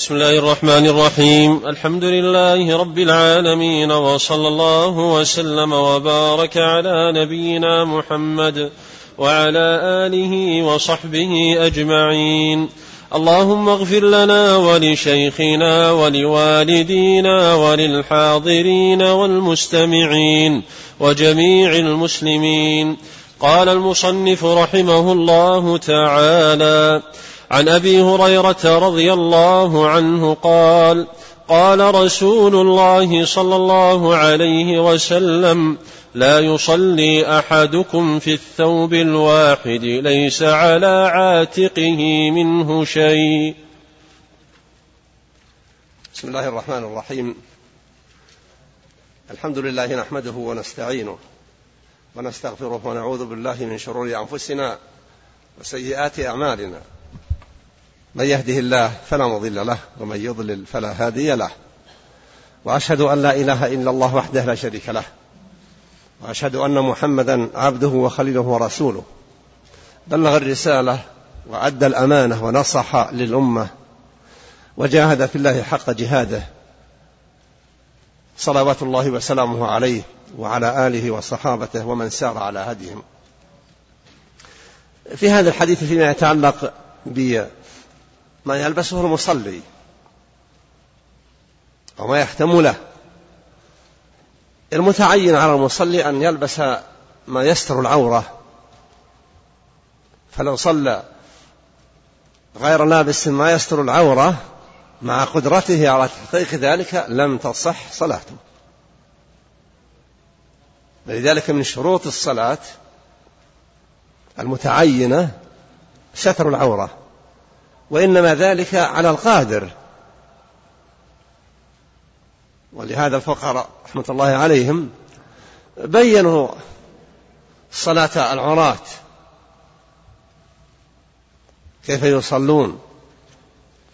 بسم الله الرحمن الرحيم. الحمد لله رب العالمين وصلى الله وسلم وبارك على نبينا محمد وعلى آله وصحبه أجمعين. اللهم اغفر لنا ولشيخنا ولوالدينا وللحاضرين والمستمعين وجميع المسلمين. قال المصنف رحمه الله تعالى عن أبي هريرة رضي الله عنه قال قال رسول الله صلى الله عليه وسلم لا يصلي أحدكم في الثوب الواحد ليس على عاتقه منه شيء. بسم الله الرحمن الرحيم. الحمد لله نحمده ونستعينه ونستغفره ونعوذ بالله من شرور أنفسنا وسيئات أعمالنا. من يهده الله فلا مضل له ومن يضلل فلا هادي له. وأشهد أن لا إله إلا الله وحده لا شريك له. وأشهد أن محمدا عبده وخليله ورسوله. بلغ الرسالة وأدى الأمانة ونصح للأمة. وجاهد في الله حق جهاده. صلوات الله وسلامه عليه وعلى آله وصحابته ومن سار على هديهم. في هذا الحديث فيما يتعلق بما يلبسه المصلي وما يحتمله. المتعين على المصلي أن يلبس ما يستر العورة. فلو صلى غير لابس ما يستر العورة مع قدرته على تحقيق ذلك لم تصح صلاته. ولذلك من شروط الصلاة المتعينة ستر العورة. وإنما ذلك على القادر. ولهذا الفقهاء رحمة الله عليهم بينوا صلاة العراة. كيف يصلون؟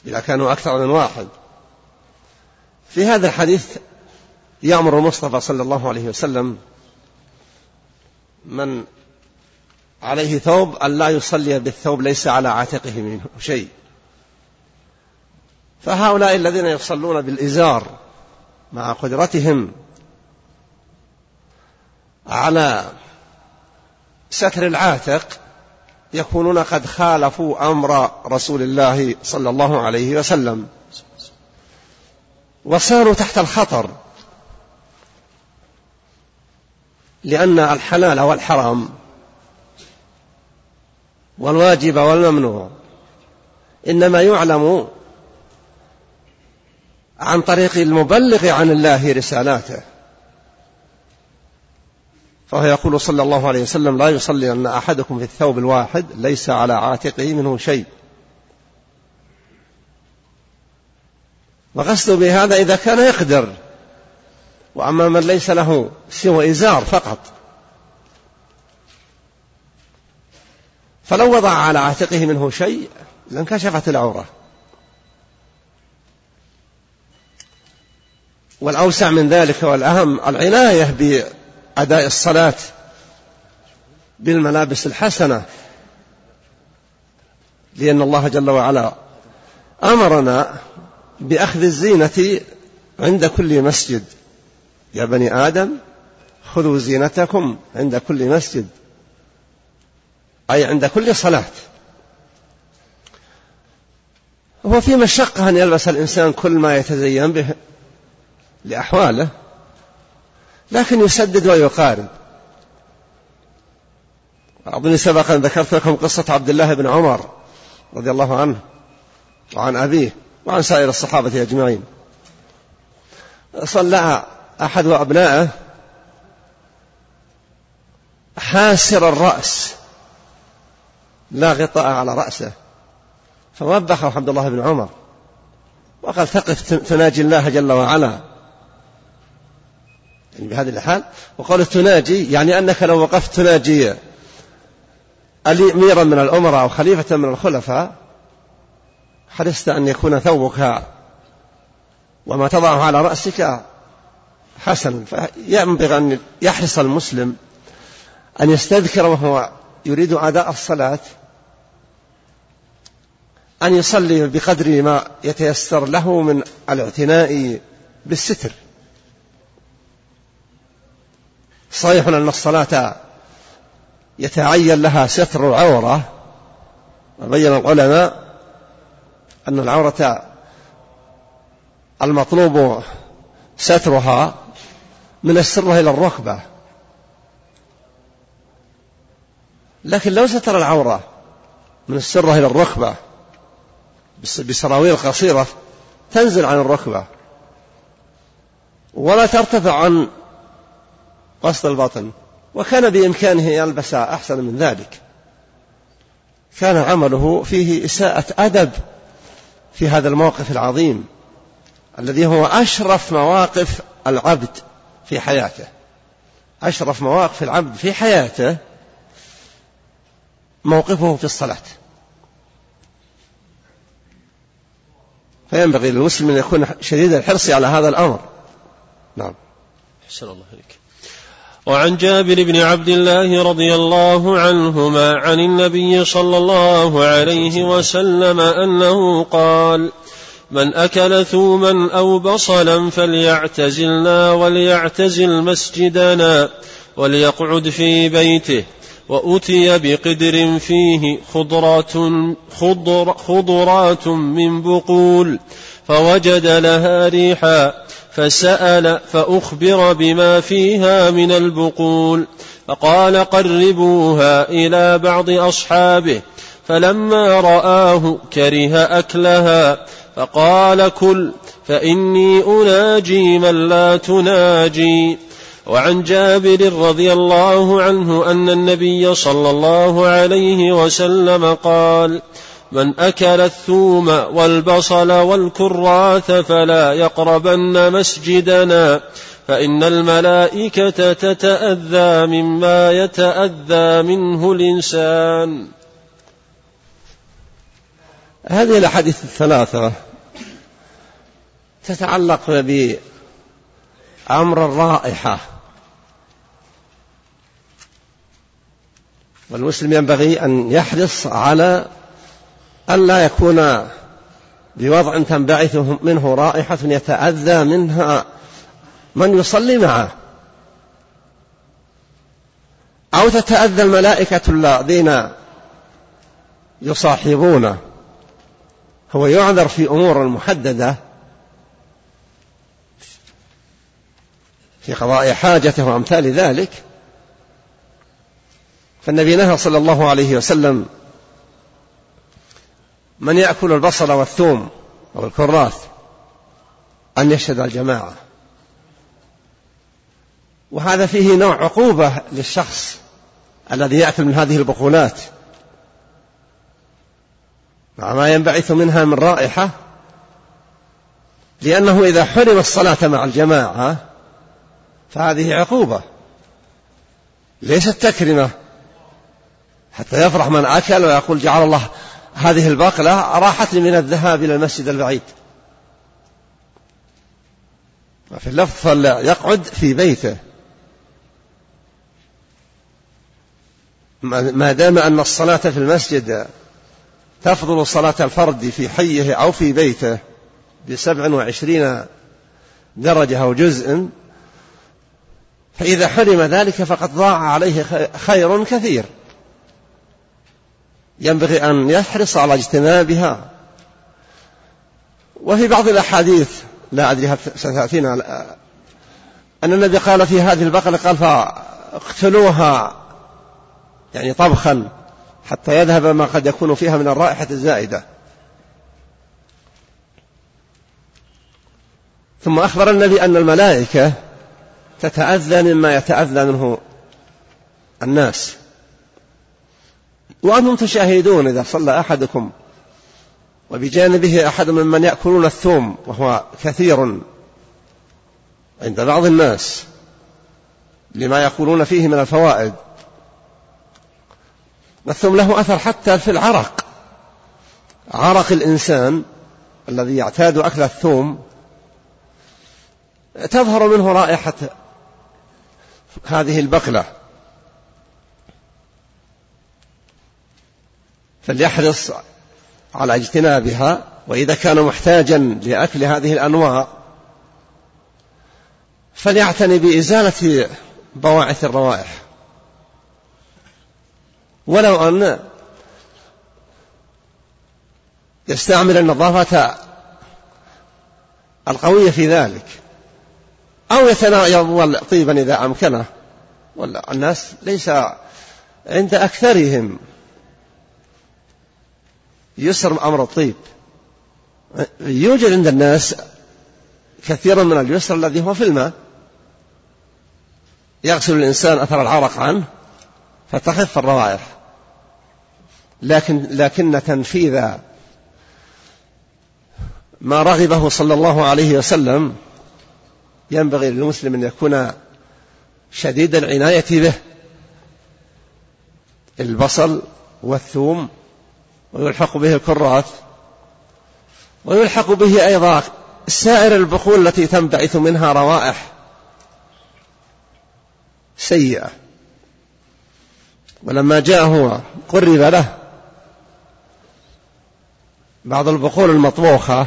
إذا كانوا أكثر من واحد. في هذا الحديث يأمر المصطفى صلى الله عليه وسلم من عليه ثوب أن لا يصلي بالثوب ليس على عاتقه منه شيء. فهؤلاء الذين يصلون بالإزار مع قدرتهم على ستر العاتق يكونون قد خالفوا أمر رسول الله صلى الله عليه وسلم وصاروا تحت الخطر لأن الحلال والحرام والواجب والممنوع إنما يعلم عن طريق المبلغ عن الله رسالاته. فهو يقول صلى الله عليه وسلم لا يصلي أن أحدكم في الثوب الواحد ليس على عاتقه منه شيء. وقصده بهذا إذا كان يقدر. وأما من ليس له سوى إزار فقط. فلو وضع على عاتقه منه شيء لانكشفت العورة. والأوسع من ذلك والأهم العناية بأداء الصلاة بالملابس الحسنة لأن الله جل وعلا أمرنا بأخذ الزينة عند كل مسجد. يا بني آدم خذوا زينتكم عند كل مسجد أي عند كل صلاة. هو في مشقة أن يلبس الإنسان كل ما يتزين به. لأحواله لكن يسدد ويقارب أظن سبق أن ذكرت لكم قصة عبد الله بن عمر رضي الله عنه وعن أبيه وعن سائر الصحابة أجمعين. صلى أحد أبنائه حاسر الرأس لا غطاء على رأسه فوبخه عبد الله بن عمر. وقال ثقف تناجي الله جل وعلا. بهذه الحال. وقال تناجي يعني أنك لو وقفت تناجي أميرا من الأمراء أو خليفة من الخلفاء حرصت أن يكون ثوبك وما تضعه على رأسك حسنا فينبغي أن يحرص المسلم أن يستذكر وهو يريد أداء الصلاة أن يصلي بقدر ما يتيسر له من الاعتناء بالستر. صحيح أن الصلاة يتعين لها ستر العورة وبين العلماء أن العورة المطلوب سترها من السرة إلى الركبة. لكن لو ستر العورة من السرة إلى الركبة بسراويل قصيرة تنزل عن الركبة. ولا ترتفع عن قصد البطن وكان بإمكانه يلبس أحسن من ذلك. كان عمله فيه إساءة أدب في هذا الموقف العظيم الذي هو أشرف مواقف العبد في حياته. أشرف مواقف العبد في حياته موقفه في الصلاة. فينبغي للمسلم أن يكون شديد الحرص على هذا الأمر. نعم. أحسن الله عليك وعن جابر بن عبد الله رضي الله عنهما عن النبي صلى الله عليه وسلم أنه قال من أكل ثوما أو بصلا فليعتزلنا وليعتزل مسجدنا وليقعد في بيته وأتي بقدر فيه خضرات خضر خضرات من بقول فوجد لها ريحا فسأل فأخبر بما فيها من البقول فقال قربوها إلى بعض أصحابه فلما رآه كره أكلها فقال كل فإني أناجي من لا تناجي. وعن جابر رضي الله عنه أن النبي صلى الله عليه وسلم قال من أكل الثوم والبصل والكراث فلا يقربن مسجدنا فإن الملائكة تتأذى مما يتأذى منه الإنسان. هذه الأحاديث الثلاثة تتعلق بأمر الرائحة. والمسلم ينبغي أن يحرص على ألا يكون بوضع تنبعث منه رائحة يتأذى منها من يصلي معه. أو تتأذى الملائكة الذين يصاحبونه هو يعذر في أمور محددة. في قضاء حاجته وأمثال ذلك. فالنبي نهى صلى الله عليه وسلم من يأكل البصل والثوم والكراث؟ أن يشهد الجماعة. وهذا فيه نوع عقوبة للشخص الذي يأكل من هذه البقولات مع ما ينبعث منها من رائحة لأنه إذا حرم الصلاة مع الجماعة فهذه عقوبة. ليست تكرمة. حتى يفرح من أكل ويقول جعل الله هذه البقلة راحتني من الذهاب إلى المسجد البعيد. وفي اللفظ فليقعد في بيته. ما دام أن الصلاة في المسجد تفضل صلاة الفرد في حيه أو في بيته بسبع وعشرين درجة أو جزء فإذا حرم ذلك فقد ضاع عليه خير كثير. ينبغي أن يحرص على اجتنابها. وفي بعض الأحاديث لا أدري هل ستأتينا أن النبي قال في هذه البقرة قال فاقتلوها يعني طبخا حتى يذهب ما قد يكون فيها من الرائحة الزائدة. ثم أخبر النبي أن الملائكة تتأذى مما يتأذى منه الناس. وأنتم تشاهدون إذا صلى أحدكم وبجانبه أحد ممن يأكلون الثوم وهو كثير عند بعض الناس لما يقولون فيه من الفوائد. والثوم له أثر حتى في العرق. عرق الإنسان الذي يعتاد أكل الثوم تظهر منه رائحة هذه البقلة. فليحرص على اجتنابها وإذا كان محتاجا لأكل هذه الأنواع فليعتني بإزالة بواعث الروائح. ولو أن يستعمل النظافة القوية في ذلك أو يتناول طيبا إذا أمكنه. ولا الناس ليس عند أكثرهم يسر أمر الطيب يوجد عند الناس كثيرا من اليسر الذي هو في الماء. يغسل الإنسان أثر العرق عنه فتخف الروائح. لكن لكن تنفيذ ما رغبه صلى الله عليه وسلم ينبغي للمسلم أن يكون شديد العناية به. البصل والثوم ويلحق به الكرات ويلحق به أيضا سائر البخول التي تنبعث منها روائح سيئة. ولما جاءه قرب له بعض البخور المطبوخة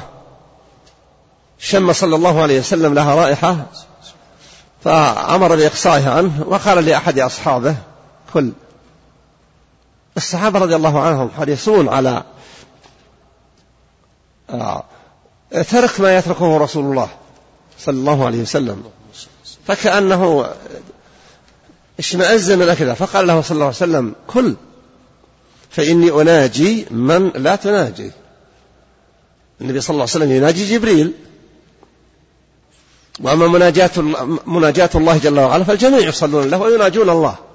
شم صلى الله عليه وسلم لها رائحة فأمر بإقصائها عنه وقال لأحد أصحابه كل الصحابة رضي الله عنهم حريصون على آه، ترك ما يتركه رسول الله صلى الله عليه وسلم. فكأنه اشمأز من أكله. فقال له صلى الله عليه وسلم كل فإني أناجي من لا تناجي. النبي صلى الله عليه وسلم يناجي جبريل. وأما مناجاة مناجاة الله جل وعلا فالجميع يصلون له ويناجون الله.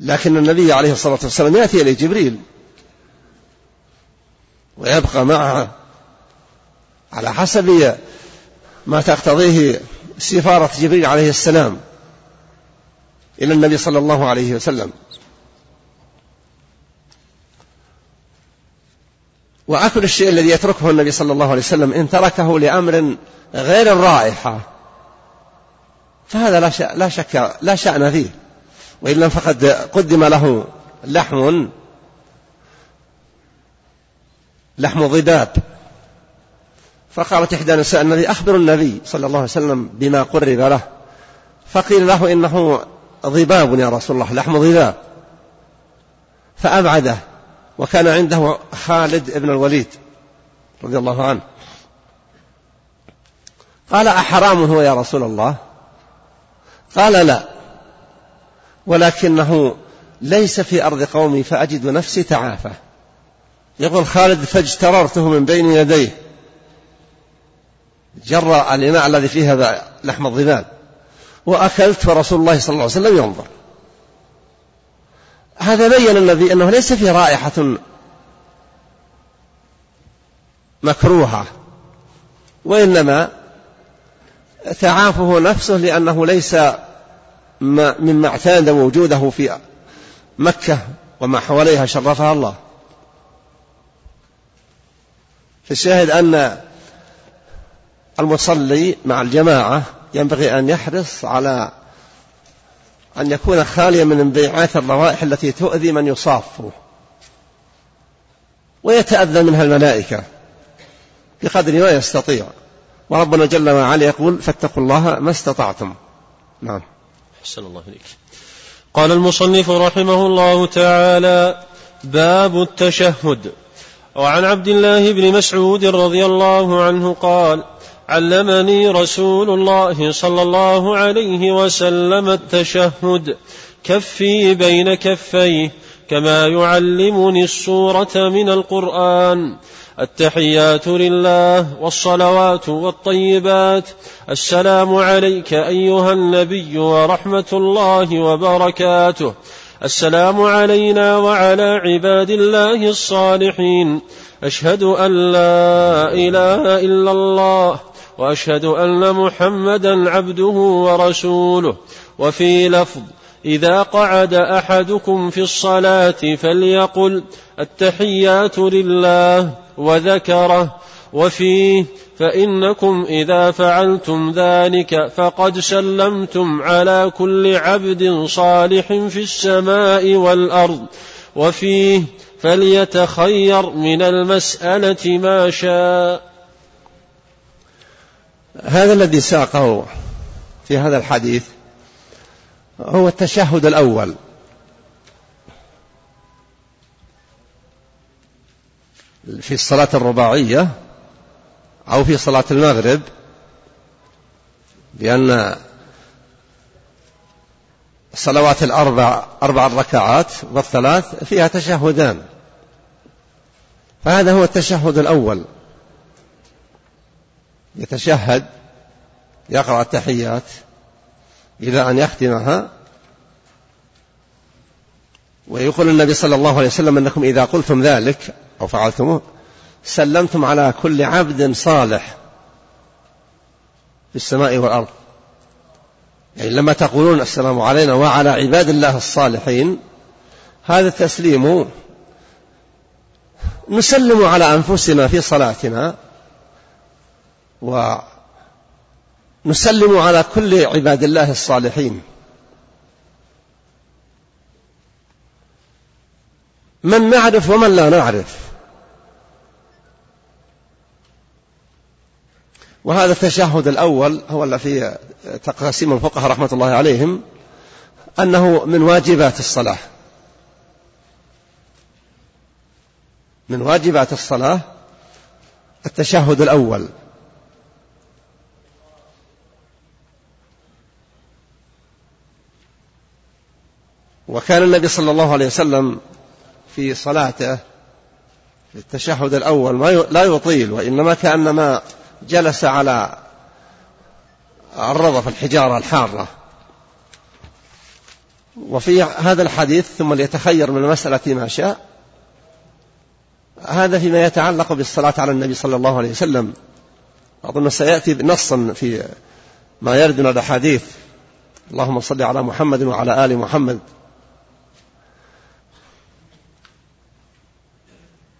لكن النبي عليه الصلاة والسلام يأتي إليه جبريل ويبقى معه على حسب ما تقتضيه سفارة جبريل عليه السلام إلى النبي صلى الله عليه وسلم. وأكل الشيء الذي يتركه النبي صلى الله عليه وسلم إن تركه لأمر غير الرائحة فهذا لا, شك لا شأن فيه. وإن لم فقد قدم له لحم لحم ضباب فقالت إحدى نساء النبي أخبر النبي صلى الله عليه وسلم بما قرب له. فقيل له إنه ضباب يا رسول الله لحم ضباب. فأبعده وكان عنده خالد بن الوليد رضي الله عنه. قال أحرام هو يا رسول الله؟ قال لا. ولكنه ليس في أرض قومي فأجد نفسي تعافى. يقول خالد فاجتررته من بين يديه. جر الإناء الذي فيه هذا لحم الضباب. وأكلت ورسول الله صلى الله عليه وسلم ينظر. هذا بين النبي أنه ليس في رائحة مكروهة وإنما تعافه نفسه لأنه ليس مما اعتاد وجوده في مكة وما حواليها شرفها الله. فالشاهد أن المصلي مع الجماعة ينبغي أن يحرص على أن يكون خاليا من انبعاث الروائح التي تؤذي من يصافه ويتأذى منها الملائكة بقدر ما يستطيع. وربنا جل وعلا يقول فاتقوا الله ما استطعتم. نعم. أحسن الله إليك. قال المصنف رحمه الله تعالى باب التشهد. وعن عبد الله بن مسعود رضي الله عنه قال علمني رسول الله صلى الله عليه وسلم التشهد. كفي بين كفيه كما يعلمني السورة من القرآن. التحيات لله والصلوات والطيبات. السلام عليك أيها النبي ورحمة الله وبركاته. السلام علينا وعلى عباد الله الصالحين. أشهد أن لا إله إلا الله وأشهد أن محمدا عبده ورسوله. وفي لفظ إذا قعد أحدكم في الصلاة فليقل التحيات لله. وذكره وفيه فإنكم إذا فعلتم ذلك فقد سلمتم على كل عبد صالح في السماء والأرض وفيه فليتخير من المسألة ما شاء. هذا الذي ساقه في هذا الحديث هو التشهد الأول. في الصلاة الرباعية أو في صلاة المغرب لأن الصلوات الأربع أربع ركعات والثلاث فيها تشهدان. فهذا هو التشهد الأول. يتشهد يقرأ التحيات إلى أن يختمها ويقول النبي صلى الله عليه وسلم أنكم إذا قلتم ذلك أو فعلتموه؟ سلمتم على كل عبد صالح في السماء والأرض. يعني لما تقولون السلام علينا وعلى عباد الله الصالحين هذا التسليم نسلم على أنفسنا في صلاتنا ونسلم على كل عباد الله الصالحين. من نعرف ومن لا نعرف. وهذا التشهد الأول هو الذي تقاسيم الفقهاء رحمة الله عليهم أنه من واجبات الصلاة. من واجبات الصلاة التشهد الأول. وكان النبي صلى الله عليه وسلم في صلاته في التشهد الأول ما لا يطيل وإنما كأنما جلس على الرضف الحجارة الحارة. وفي هذا الحديث ثم ليتخير من المسألة ما شاء. هذا فيما يتعلق بالصلاة على النبي صلى الله عليه وسلم. أظن سيأتي نصا في ما يرد من الأحاديث. اللهم صل على محمد وعلى آل محمد.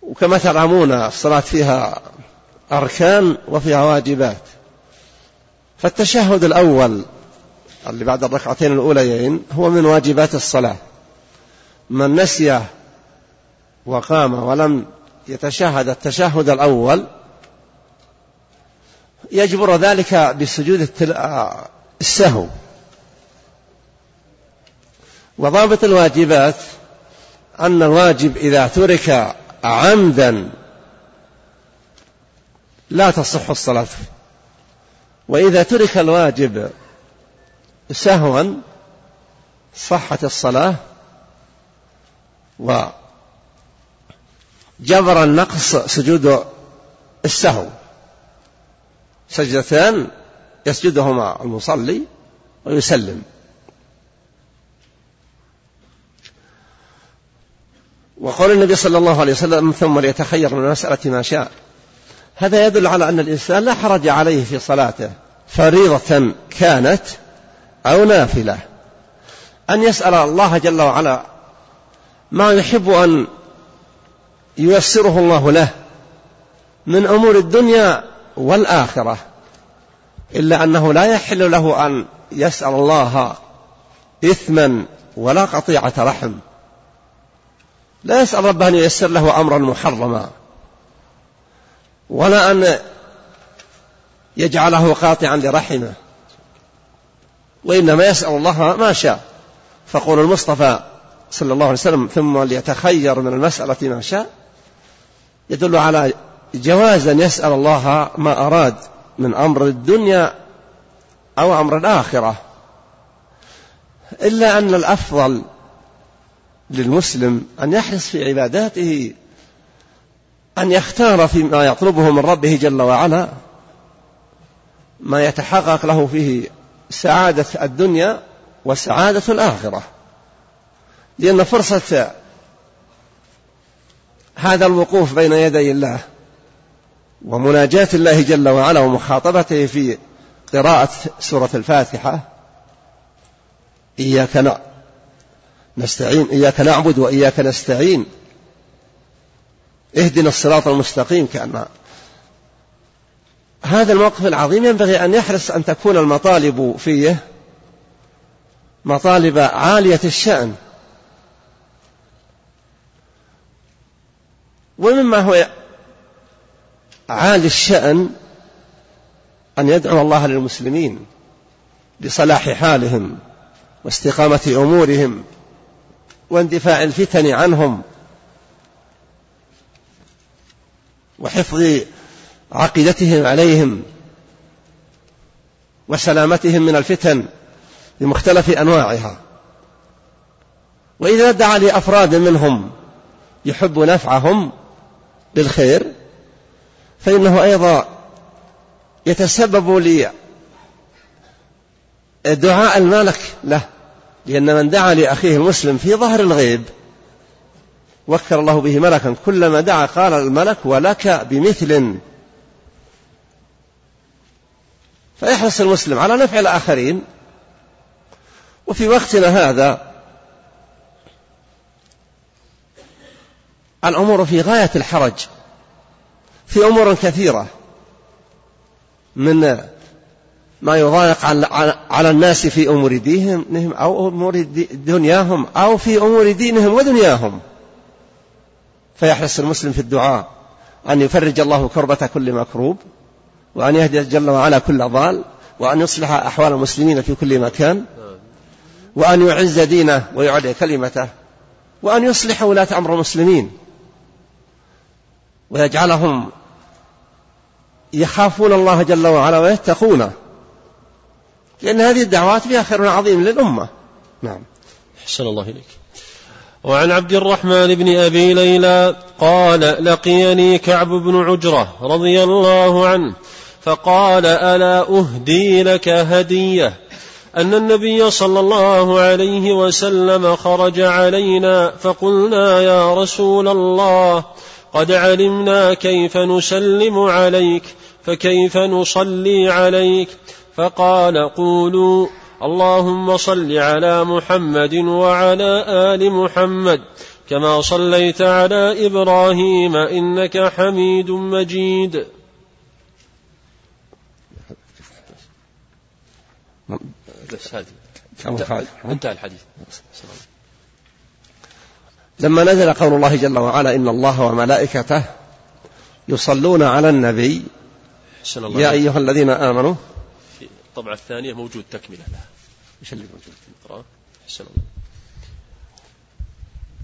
وكما تعلمون الصلاة فيها أركان وفيها واجبات. فالتشهد الأول اللي بعد الركعتين الأوليين هو من واجبات الصلاة. من نسي وقام ولم يتشهد التشهد الأول يجبر ذلك بسجود السهو. وضابط الواجبات أن الواجب إذا ترك عمدا لا تصح الصلاة. وإذا ترك الواجب سهوا صحت الصلاة. وجبر النقص سجود السهو. سجدتان يسجدهما المصلي ويسلم. وقول النبي صلى الله عليه وسلم ثم ليتخير من المسألة ما شاء. هذا يدل على أن الإنسان لا حرج عليه في صلاته فريضة كانت أو نافلة. أن يسأل الله جل وعلا ما يحب أن ييسره الله له من أمور الدنيا والآخرة إلا أنه لا يحل له أن يسأل الله إثما ولا قطيعة رحم. لا يسأل ربه أن ييسر له أمرا محرما. ولا أن يجعله قاطعا لرحمه. وإنما يسأل الله ما شاء. فقول المصطفى صلى الله عليه وسلم ثم ليتخير من المسألة ما شاء. يدل على جواز أن يسأل الله ما أراد من أمر الدنيا أو أمر الآخرة. إلا أن الأفضل للمسلم أن يحرص في عباداته أن يختار فيما يطلبه من ربه جل وعلا ما يتحقق له فيه سعادة الدنيا وسعادة الآخرة. لأن فرصة هذا الوقوف بين يدي الله ومناجاة الله جل وعلا ومخاطبته في قراءة سورة الفاتحة إياك نستعين إياك نعبد وإياك نستعين. اهدنا الصراط المستقيم كأن هذا الموقف العظيم ينبغي أن يحرص أن تكون المطالب فيه مطالب عالية الشأن. ومما هو عالي الشأن أن يدعو الله للمسلمين بصلاح حالهم واستقامة أمورهم واندفاع الفتن عنهم وحفظ عقيدتهم عليهم وسلامتهم من الفتن بمختلف أنواعها. وإذا دعا لأفراد منهم يحب نفعهم بالخير فإنه أيضا يتسبب لي دعاء الملك له لأن من دعا لأخيه المسلم في ظهر الغيب وكر الله به ملكا. كلما دعا قال الملك ولك بمثل. فيحرص المسلم على نفع الآخرين. وفي وقتنا هذا الأمور في غاية الحرج. في أمور كثيرة من ما يضايق على الناس في أمور دينهم أو أمور دنياهم أو في أمور دينهم ودنياهم. فيحرص المسلم في الدعاء أن يفرج الله كربة كل مكروب وأن يهدي جل وعلا كل ضال وأن يصلح أحوال المسلمين في كل مكان وأن يعز دينه ويعلي كلمته وأن يصلح ولاة أمر المسلمين. ويجعلهم يخافون الله جل وعلا ويتقونه لأن هذه الدعوات فيها خير عظيم للأمة. نعم. أحسن الله إليك. وعن عبد الرحمن بن أبي ليلى قال لقيني كعب بن عجرة رضي الله عنه فقال ألا أهدي لك هدية؟ أن النبي صلى الله عليه وسلم خرج علينا فقلنا يا رسول الله قد علمنا كيف نسلم عليك فكيف نصلي عليك؟ فقال قولوا اللهم صل على محمد وعلى آل محمد كما صليت على إبراهيم إنك حميد مجيد. بس هذه انتهى الحديث. لما نزل قول الله جل وعلا إن الله وملائكته يصلون على النبي يا أيها الذين آمنوا. الطبعة الثانية موجود تكملة. لها اللي موجود؟ اقرأ الله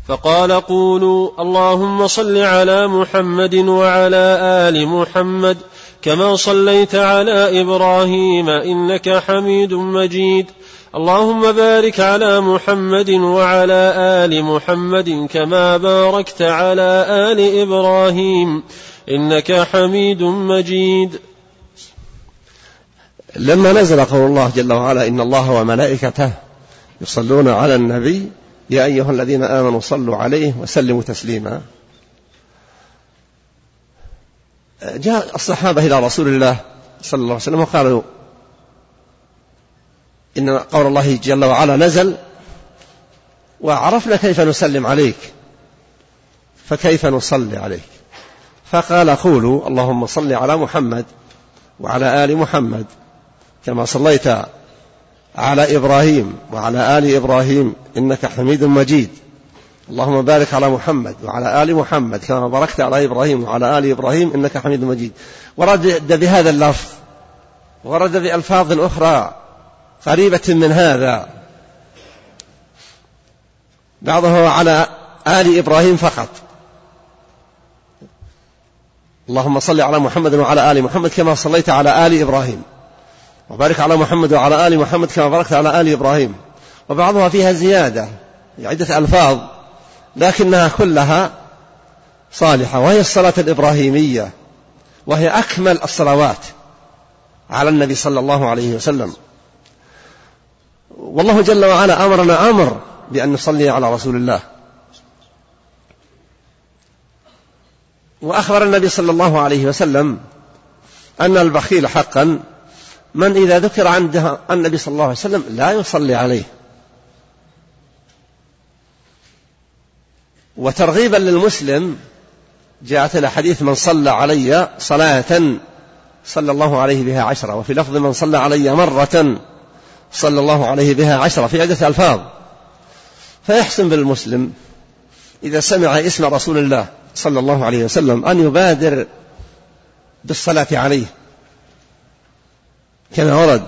فقال قولوا اللهم صل على محمد وعلى آل محمد كما صليت على إبراهيم إنك حميد مجيد. اللهم بارك على محمد وعلى آل محمد كما باركت على آل إبراهيم إنك حميد مجيد. لما نزل قول الله جل وعلا إن الله وملائكته يصلون على النبي يا أيها الذين آمنوا صلوا عليه وسلموا تسليما. جاء الصحابة إلى رسول الله صلى الله عليه وسلم وقالوا إن قول الله جل وعلا نزل وعرفنا كيف نسلم عليك فكيف نصلي عليك؟ فقال قولوا اللهم صل على محمد وعلى آل محمد. كما صليت على إبراهيم وعلى آل إبراهيم إنك حميد مجيد. اللهم بارك على محمد وعلى آل محمد كما باركت على إبراهيم وعلى آل إبراهيم إنك حميد مجيد. ورد بهذا اللفظ ورد بألفاظ أخرى قريبة من هذا. بعضه على آل إبراهيم فقط. اللهم صل على محمد وعلى آل محمد كما صليت على آل إبراهيم. وبارك على محمد وعلى آل محمد كما باركت على آل إبراهيم. وبعضها فيها زيادة عدة ألفاظ لكنها كلها صالحة وهي الصلاة الإبراهيمية وهي أكمل الصلوات على النبي صلى الله عليه وسلم. والله جل وعلا أمرنا أمر بأن نصلي على رسول الله. وأخبر النبي صلى الله عليه وسلم أن البخيل حقا من إذا ذكر عنده النبي صلى الله عليه وسلم لا يصلي عليه. وترغيبا للمسلم جاءت الحديث من صلى علي صلاة صلى الله عليه بها عشرة وفي لفظ من صلى علي مرة صلى الله عليه بها عشرة في عدة ألفاظ. فيحسن بالمسلم إذا سمع اسم رسول الله صلى الله عليه وسلم أن يبادر بالصلاة عليه. كما ورد.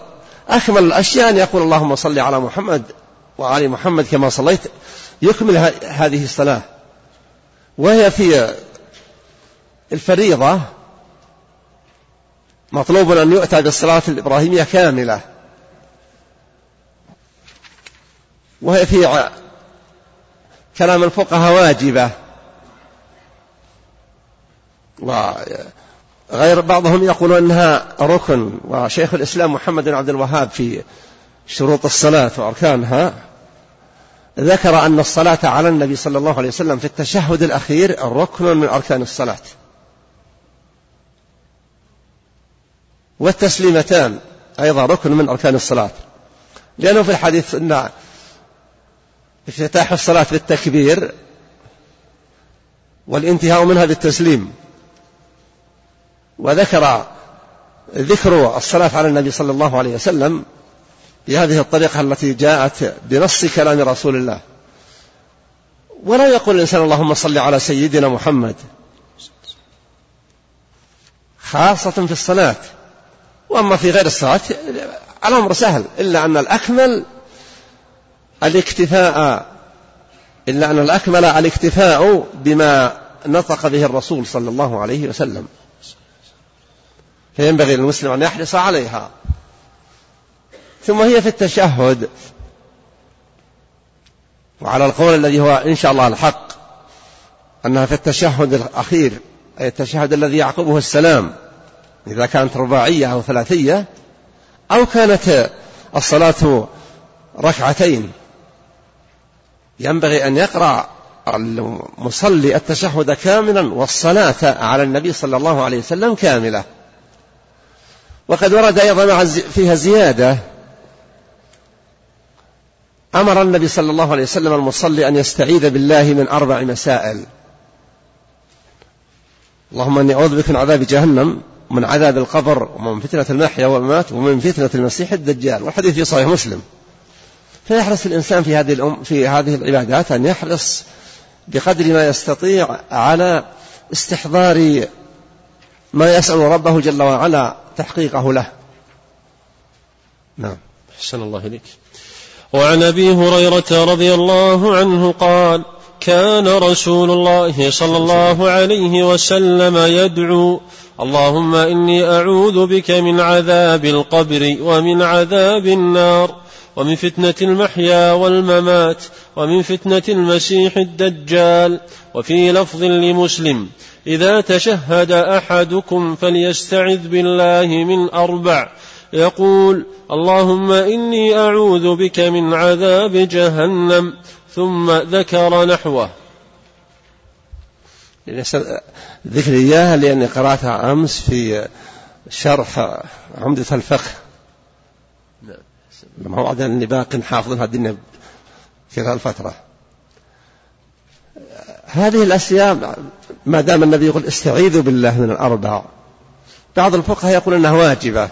أكمل الأشياء أن يقول اللهم صل على محمد وعلى محمد كما صليت. يكمل هذه الصلاة. وهي في الفريضة مطلوب أن يؤتى بالصلاة الإبراهيمية كاملة. وهي في كلام الفقهاء واجبة. وغير بعضهم يقول أنها ركن وشيخ الإسلام محمد بن عبد الوهاب في شروط الصلاة وأركانها ذكر أن الصلاة على النبي صلى الله عليه وسلم في التشهد الأخير ركن من أركان الصلاة. والتسليمتان أيضا ركن من أركان الصلاة. لأنه في الحديث أن افتتاح الصلاة بالتكبير والانتهاء منها بالتسليم. وذكر ذكر الصلاة على النبي صلى الله عليه وسلم بهذه الطريقة التي جاءت بنص كلام رسول الله. ولا يقول الإنسان اللهم صل على سيدنا محمد. خاصة في الصلاة. وأما في غير الصلاة الأمر سهل إلا أن الأكمل الاكتفاء. إلا أن الأكمل الاكتفاء بما نطق به الرسول صلى الله عليه وسلم. فينبغي للمسلم أن يحرص عليها. ثم هي في التشهد. وعلى القول الذي هو إن شاء الله الحق أنها في التشهد الأخير أي التشهد الذي يعقبه السلام إذا كانت رباعية أو ثلاثية أو كانت الصلاة ركعتين. ينبغي أن يقرأ المصلي التشهد كاملا والصلاة على النبي صلى الله عليه وسلم كاملة. وقد ورد أيضا فيها زيادة. أمر النبي صلى الله عليه وسلم المصلي أن يستعيذ بالله من أربع مسائل. اللهم إني أعوذ بك من عذاب جهنم ومن عذاب القبر ومن فتنة المحيا والممات ومن فتنة المسيح الدجال. والحديث في صحيح مسلم. فيحرص الإنسان في هذه الأم في هذه العبادات أن يحرص بقدر ما يستطيع على استحضار ما يسأل ربه جل وعلا. تحقيقه له. نعم. أحسن الله إليك. وعن أبي هريرة رضي الله عنه قال كان رسول الله صلى الله عليه وسلم يدعو اللهم إني أعوذ بك من عذاب القبر ومن عذاب النار ومن فتنة المحيا والممات ومن فتنة المسيح الدجال وفي لفظ لمسلم إذا تشهد أحدكم فليستعذ بالله من أربع. يقول اللهم إني أعوذ بك من عذاب جهنم. ثم ذكر نحوه. ذكر إياها لأني قرأتها أمس في شرح عمدة الفقه. لما هو أني باق حافظها الدنيا في هذه الفترة. هذه الأشياء ما دام النبي يقول استعيذوا بالله من الأربع. بعض الفقهاء يقول أنها واجبة.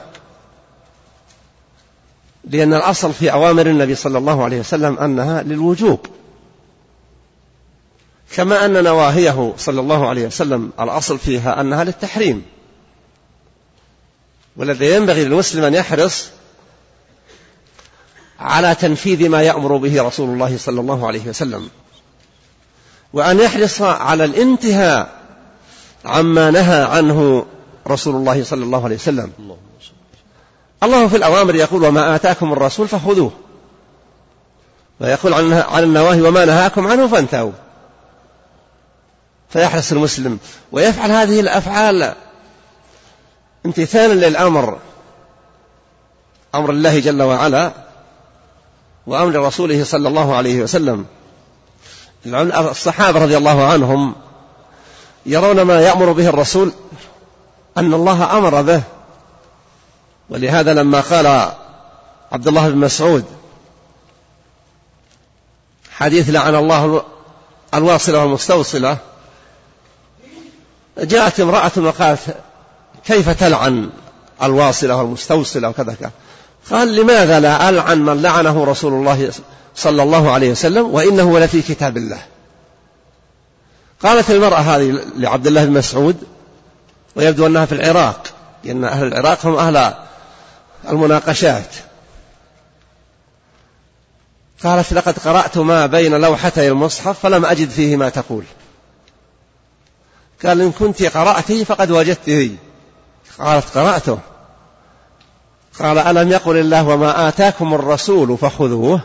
لأن الأصل في أوامر النبي صلى الله عليه وسلم أنها للوجوب. كما أن نواهيه صلى الله عليه وسلم الأصل فيها أنها للتحريم. والذي ينبغي للمسلم أن يحرص على تنفيذ ما يأمر به رسول الله صلى الله عليه وسلم. وأن يحرص على الانتهاء عما نهى عنه رسول الله صلى الله عليه وسلم. الله في الأوامر يقول وما آتاكم الرسول فخذوه. ويقول عن النواهي وما نهاكم عنه فانتهوا. فيحرص المسلم. ويفعل هذه الأفعال امتثالا للأمر. أمر الله جل وعلا وأمر رسوله صلى الله عليه وسلم. الصحابة رضي الله عنهم يرون ما يأمر به الرسول أن الله أمر به. ولهذا لما قال عبد الله بن مسعود حديث لعن الله الواصلة والمستوصلة جاءت امرأة وقالت كيف تلعن الواصلة والمستوصلة وكذا قال لماذا لا؟ ألعن من لعنه رسول الله صلى الله عليه وسلم وإنه لفي كتاب الله. قالت المرأة هذه لعبد الله بن مسعود ويبدو أنها في العراق لأن أهل العراق هم أهل المناقشات. قالت لقد قرأت ما بين لوحتي المصحف فلم أجد فيه ما تقول. قال إن كنت قرأته فقد وجدته قالت قرأته. قال ألم يقل الله وما آتاكم الرسول فخذوه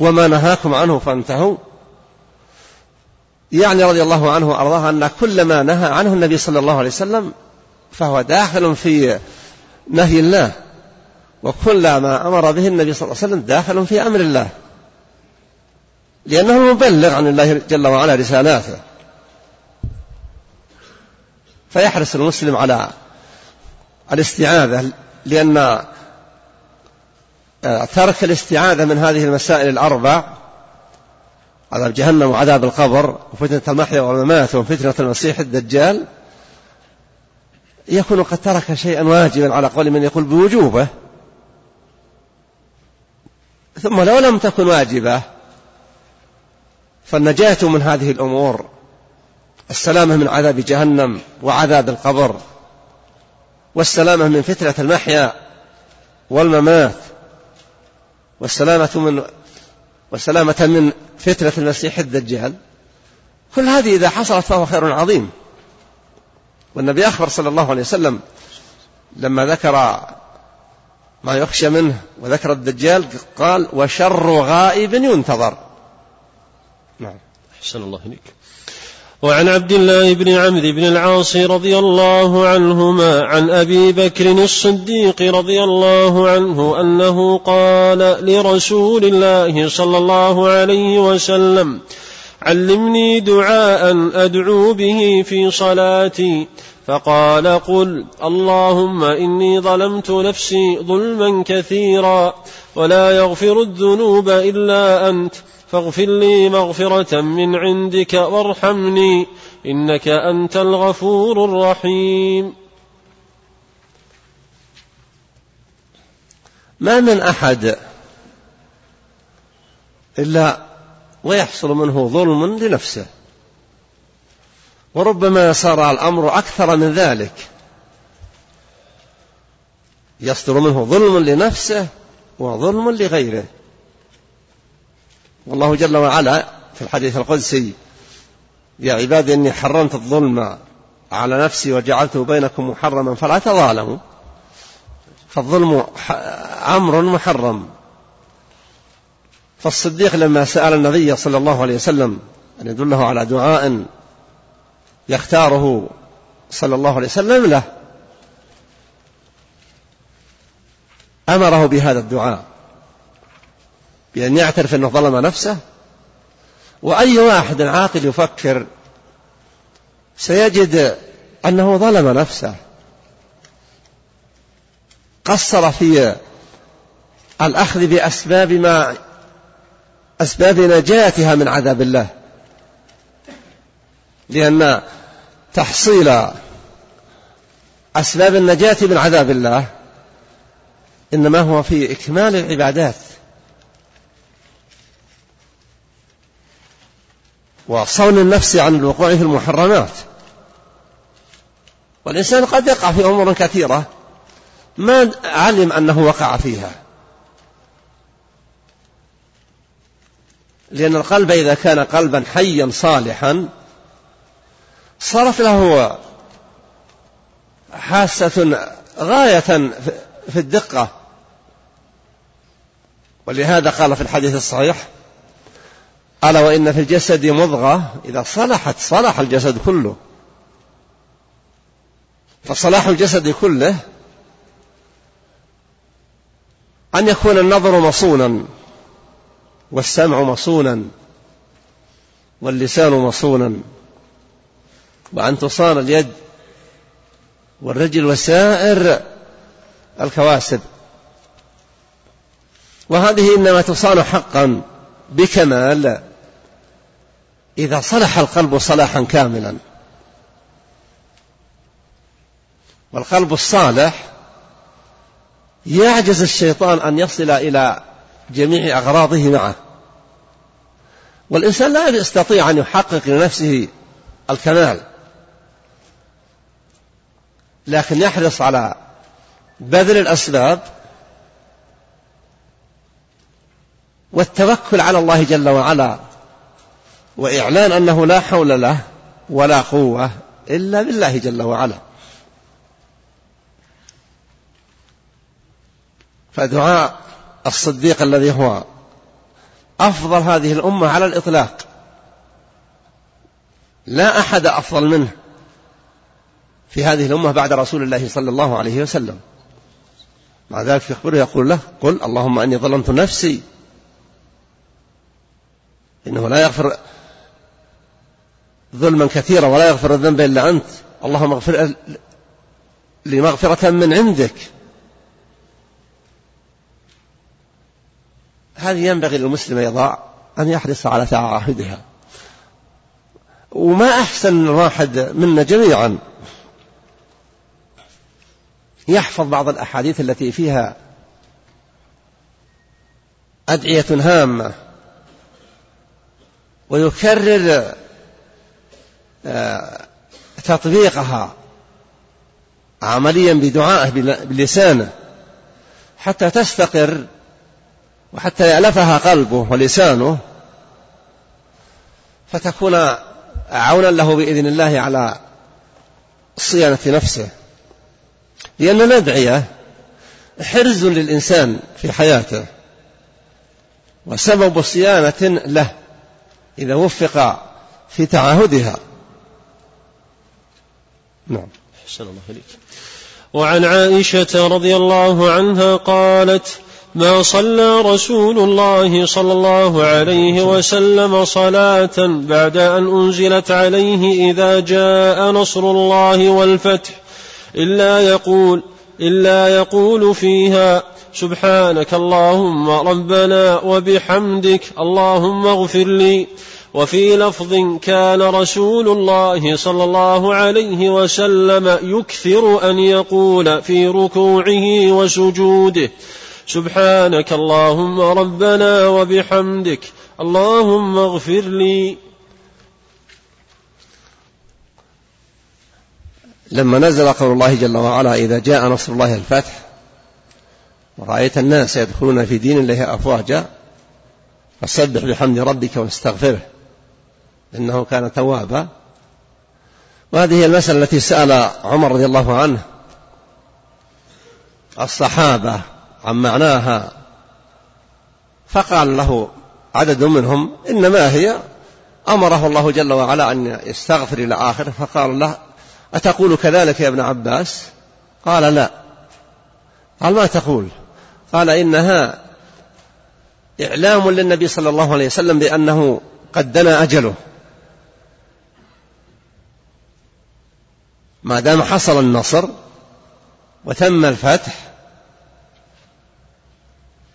وما نهاكم عنه فانتهوا؟ يعني رضي الله عنه وأرضاه أن كل ما نهى عنه النبي صلى الله عليه وسلم فهو داخل في نهي الله وكل ما أمر به النبي صلى الله عليه وسلم داخل في أمر الله لأنه المبلغ عن الله جل وعلا رسالاته. فيحرص المسلم على الاستعاذة لأن آه، ترك الاستعاذة من هذه المسائل الأربع عذاب جهنم وعذاب القبر وفتنة المحيا والممات وفتنة المسيح الدجال يكون قد ترك شيئا واجبا على قول من يقول بوجوبه ثم لو لم تكن واجبة فالنجاة من هذه الأمور السلامة من عذاب جهنم وعذاب القبر. والسلامة من فتنة المحيا والممات والسلامة من والسلامة من فتنة المسيح الدجال. كل هذه إذا حصلت فهو خير عظيم. والنبي أخبر صلى الله عليه وسلم لما ذكر ما يخشى منه وذكر الدجال قال وشر غائب ينتظر. نعم. أحسن الله إليك. وعن عبد الله بن عمرو بن العاص رضي الله عنهما عن أبي بكر الصديق رضي الله عنه أنه قال لرسول الله صلى الله عليه وسلم علمني دعاء أدعو به في صلاتي. فقال قل اللهم إني ظلمت نفسي ظلما كثيرا ولا يغفر الذنوب إلا أنت. فاغفر لي مغفرة من عندك وارحمني إنك أنت الغفور الرحيم. ما من أحد إلا ويحصل منه ظلم لنفسه وربما صار الأمر أكثر من ذلك. يصدر منه ظلم لنفسه وظلم لغيره. والله جل وعلا في الحديث القدسي يا عبادي إني حرمت الظلم على نفسي وجعلته بينكم محرما فلا تظالموا. فالظلم أمر محرم. فالصديق لما سأل النبي صلى الله عليه وسلم أن يدله على دعاء يختاره صلى الله عليه وسلم له أمره بهذا الدعاء. بأن يعترف أنه ظلم نفسه؟ وأي واحد عاقل يفكر سيجد أنه ظلم نفسه. قصر في الأخذ بأسباب ما أسباب نجاتها من عذاب الله. لأن تحصيل أسباب النجاة من عذاب الله إنما هو في إكمال العبادات. وصون النفس عن الوقوع في المحرمات. والإنسان قد يقع في أمور كثيرة ما علم أنه وقع فيها. لأن القلب إذا كان قلبا حيا صالحا صارت له حاسة غاية في الدقة. ولهذا قال في الحديث الصحيح ألا وإن في الجسد مضغة؟ إذا صلحت صلح الجسد كله. فصلاح الجسد كله أن يكون النظر مصونا والسمع مصونا واللسان مصونا وأن تصان اليد والرجل وسائر الكواسب. وهذه إنما تصان حقا بكمال إذا صلح القلب صلاحا كاملا. والقلب الصالح يعجز الشيطان أن يصل إلى جميع أغراضه معه. والإنسان لا يستطيع أن يحقق لنفسه الكمال. لكن يحرص على بذل الأسباب والتوكل على الله جل وعلا. وإعلان أنه لا حول له ولا قوة إلا بالله جل وعلا. فدعاء الصديق الذي هو أفضل هذه الأمة على الإطلاق. لا أحد أفضل منه في هذه الأمة بعد رسول الله صلى الله عليه وسلم. مع ذلك في أخبره يقول له قل اللهم أني ظلمت نفسي. إنه لا يغفر ظلما كثيرا ولا يغفر الذنب إلا أنت. اللهم اغفر لي مغفرة من عندك. هذه ينبغي للمسلم يضع أن يحرص على تعاهدها. وما أحسن الواحد منا جميعا يحفظ بعض الأحاديث التي فيها أدعية هامة ويكرر تطبيقها عمليا بدعائه بلسانه حتى تستقر وحتى يألفها قلبه ولسانه فتكون عونا له بإذن الله على صيانة نفسه. لأن الأدعية حرز للإنسان في حياته وسبب صيانة له إذا وفق في تعاهدها نعم. أحسن الله إليك. وعن عائشة رضي الله عنها قالت ما صلى رسول الله صلى الله عليه وسلم صلاة بعد أن أنزلت عليه إذا جاء نصر الله والفتح. إلا يقول إلا يقول فيها سبحانك اللهم ربنا وبحمدك اللهم اغفر لي. وفي لفظ كان رسول الله صلى الله عليه وسلم يكثر أن يقول في ركوعه وسجوده سبحانك اللهم ربنا وبحمدك اللهم اغفر لي. لما نزل قول الله جل وعلا إذا جاء نصر الله الفتح ورأيت الناس يدخلون في دين الله أفواجا فسبح بحمد ربك واستغفره. إنه كان توابا. وهذه المسألة التي سأل عمر رضي الله عنه. الصحابة عن معناها. فقال له عدد منهم إنما هي أمره الله جل وعلا أن يستغفر إلى آخره. فقال له أتقول كذلك يا ابن عباس؟ قال لا. قال ما تقول؟ قال إنها إعلام للنبي صلى الله عليه وسلم بأنه قد دنا أجله. ما دام حصل النصر وتم الفتح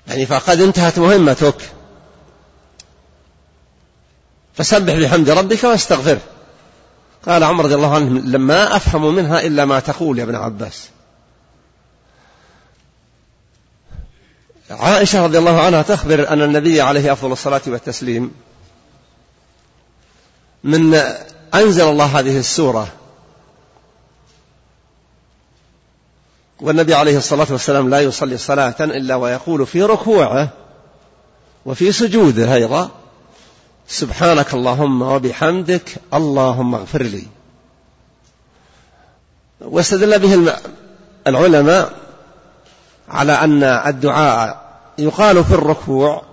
يعني فقد انتهت مهمتك. فسبح بحمد ربك واستغفره قال عمر رضي الله عنه لما أفهم منها إلا ما تقول يا ابن عباس. عائشة رضي الله عنها تخبر أن النبي عليه أفضل الصلاة والتسليم من أنزل الله هذه السورة والنبي عليه الصلاة والسلام لا يصلي صلاة إلا ويقول في ركوعه وفي سجوده أيضا سبحانك اللهم وبحمدك اللهم اغفر لي. واستدل به العلماء على أن الدعاء يقال في الركوع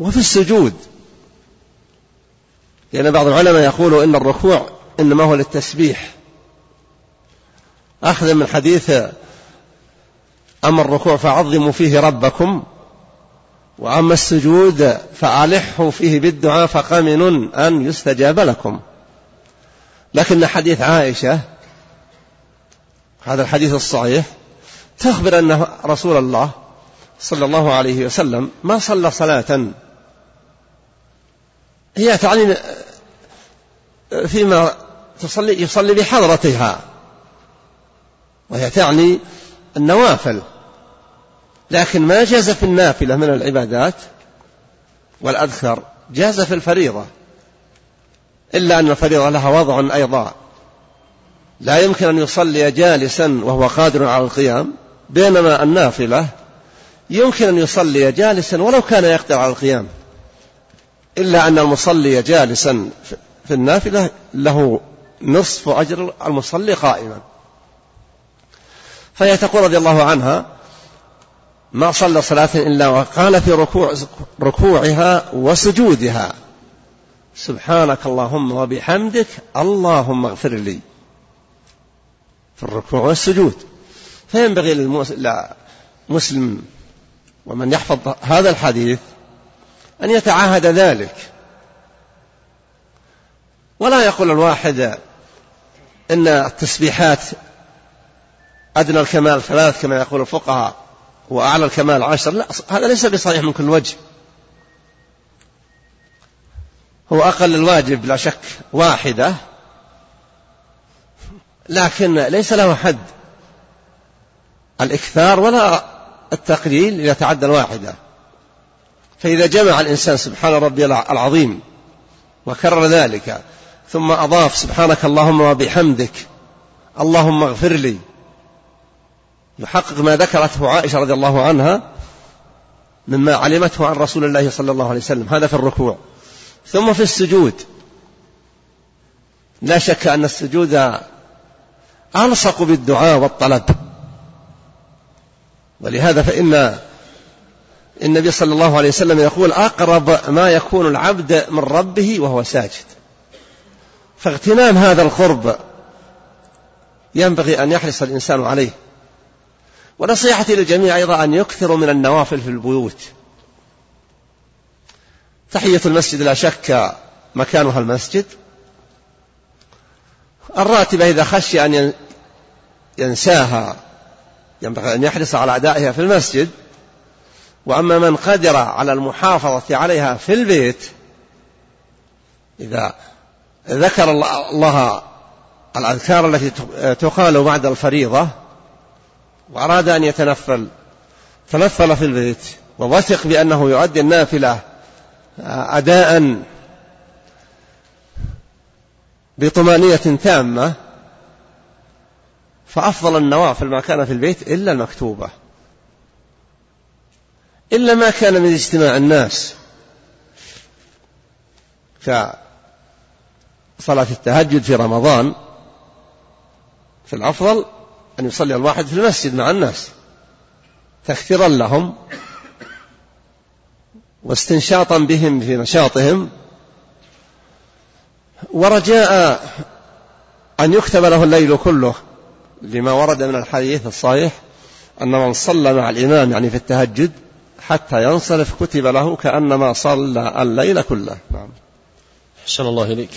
وفي السجود. لأن بعض العلماء يقول إن الركوع إنما هو للتسبيح. أخذا من حديث أما الركوع فعظموا فيه ربكم وأما السجود فألحوا فيه بالدعاء فقمن أن يستجاب لكم. لكن حديث عائشة هذا الحديث الصحيح تخبر أن رسول الله صلى الله عليه وسلم ما صلى صلاة. هي تعني فيما تصلي يصلي بحضرتها وهي تعني النوافل. لكن ما جاز في النافلة من العبادات والأذكر جاز في الفريضة. إلا أن الفريضة لها وضع أيضا. لا يمكن أن يصلي جالسا وهو قادر على القيام بينما النافلة يمكن أن يصلي جالسا ولو كان يقدر على القيام. إلا أن المصلي جالسا في النافلة له نصف أجر المصلي قائما. فهي تقول رضي الله عنها ما صلى صلاة إلا وقال في ركوع ركوعها وسجودها سبحانك اللهم وبحمدك اللهم اغفر لي. في الركوع والسجود. فينبغي للمسلم ومن يحفظ هذا الحديث أن يتعاهد ذلك. ولا يقول الواحد إن التسبيحات أدنى الكمال ثلاث كما يقول الفقهاء وأعلى الكمال عشر. لا هذا ليس بصحيح من كل وجه. هو أقل الواجب لا شك واحدة لكن ليس له حد. الإكثار ولا التقليل يتعدى الواحدة. فإذا جمع الإنسان سبحان ربي العظيم وكرر ذلك ثم أضاف سبحانك اللهم وبحمدك اللهم اغفر لي يحقق ما ذكرته عائشة رضي الله عنها مما علمته عن رسول الله صلى الله عليه وسلم. هذا في الركوع. ثم في السجود. لا شك أن السجود ألصق بالدعاء والطلب. ولهذا فإن النبي صلى الله عليه وسلم يقول أقرب ما يكون العبد من ربه وهو ساجد. فاغتنام هذا القرب. ينبغي أن يحرص الإنسان عليه. ونصيحتي للجميع أيضا أن يكثروا من النوافل في البيوت. تحية المسجد لا شك مكانها المسجد. الراتبة إذا خشي أن ينساها ينبغي أن يحرص على أدائها في المسجد. وأما من قدر على المحافظة عليها في البيت إذا ذكر الله الأذكار التي تقال بعد الفريضة وأراد أن يتنفل تنفل في البيت ووثق بأنه يؤدي النافلة أداء بطمانينة تامة فأفضل النوافل ما كان في البيت إلا المكتوبة إلا ما كان من اجتماع الناس. كصلاة التهجد في رمضان في الأفضل أن يصلي الواحد في المسجد مع الناس تكثيرا لهم واستنشاطا بهم في نشاطهم ورجاء أن يكتب له الليل كله لما ورد من الحديث الصحيح أن من صلى مع الإمام يعني في التهجد حتى ينصرف كتب له كأنما صلى الليل كله. نعم. أحسن الله إليك.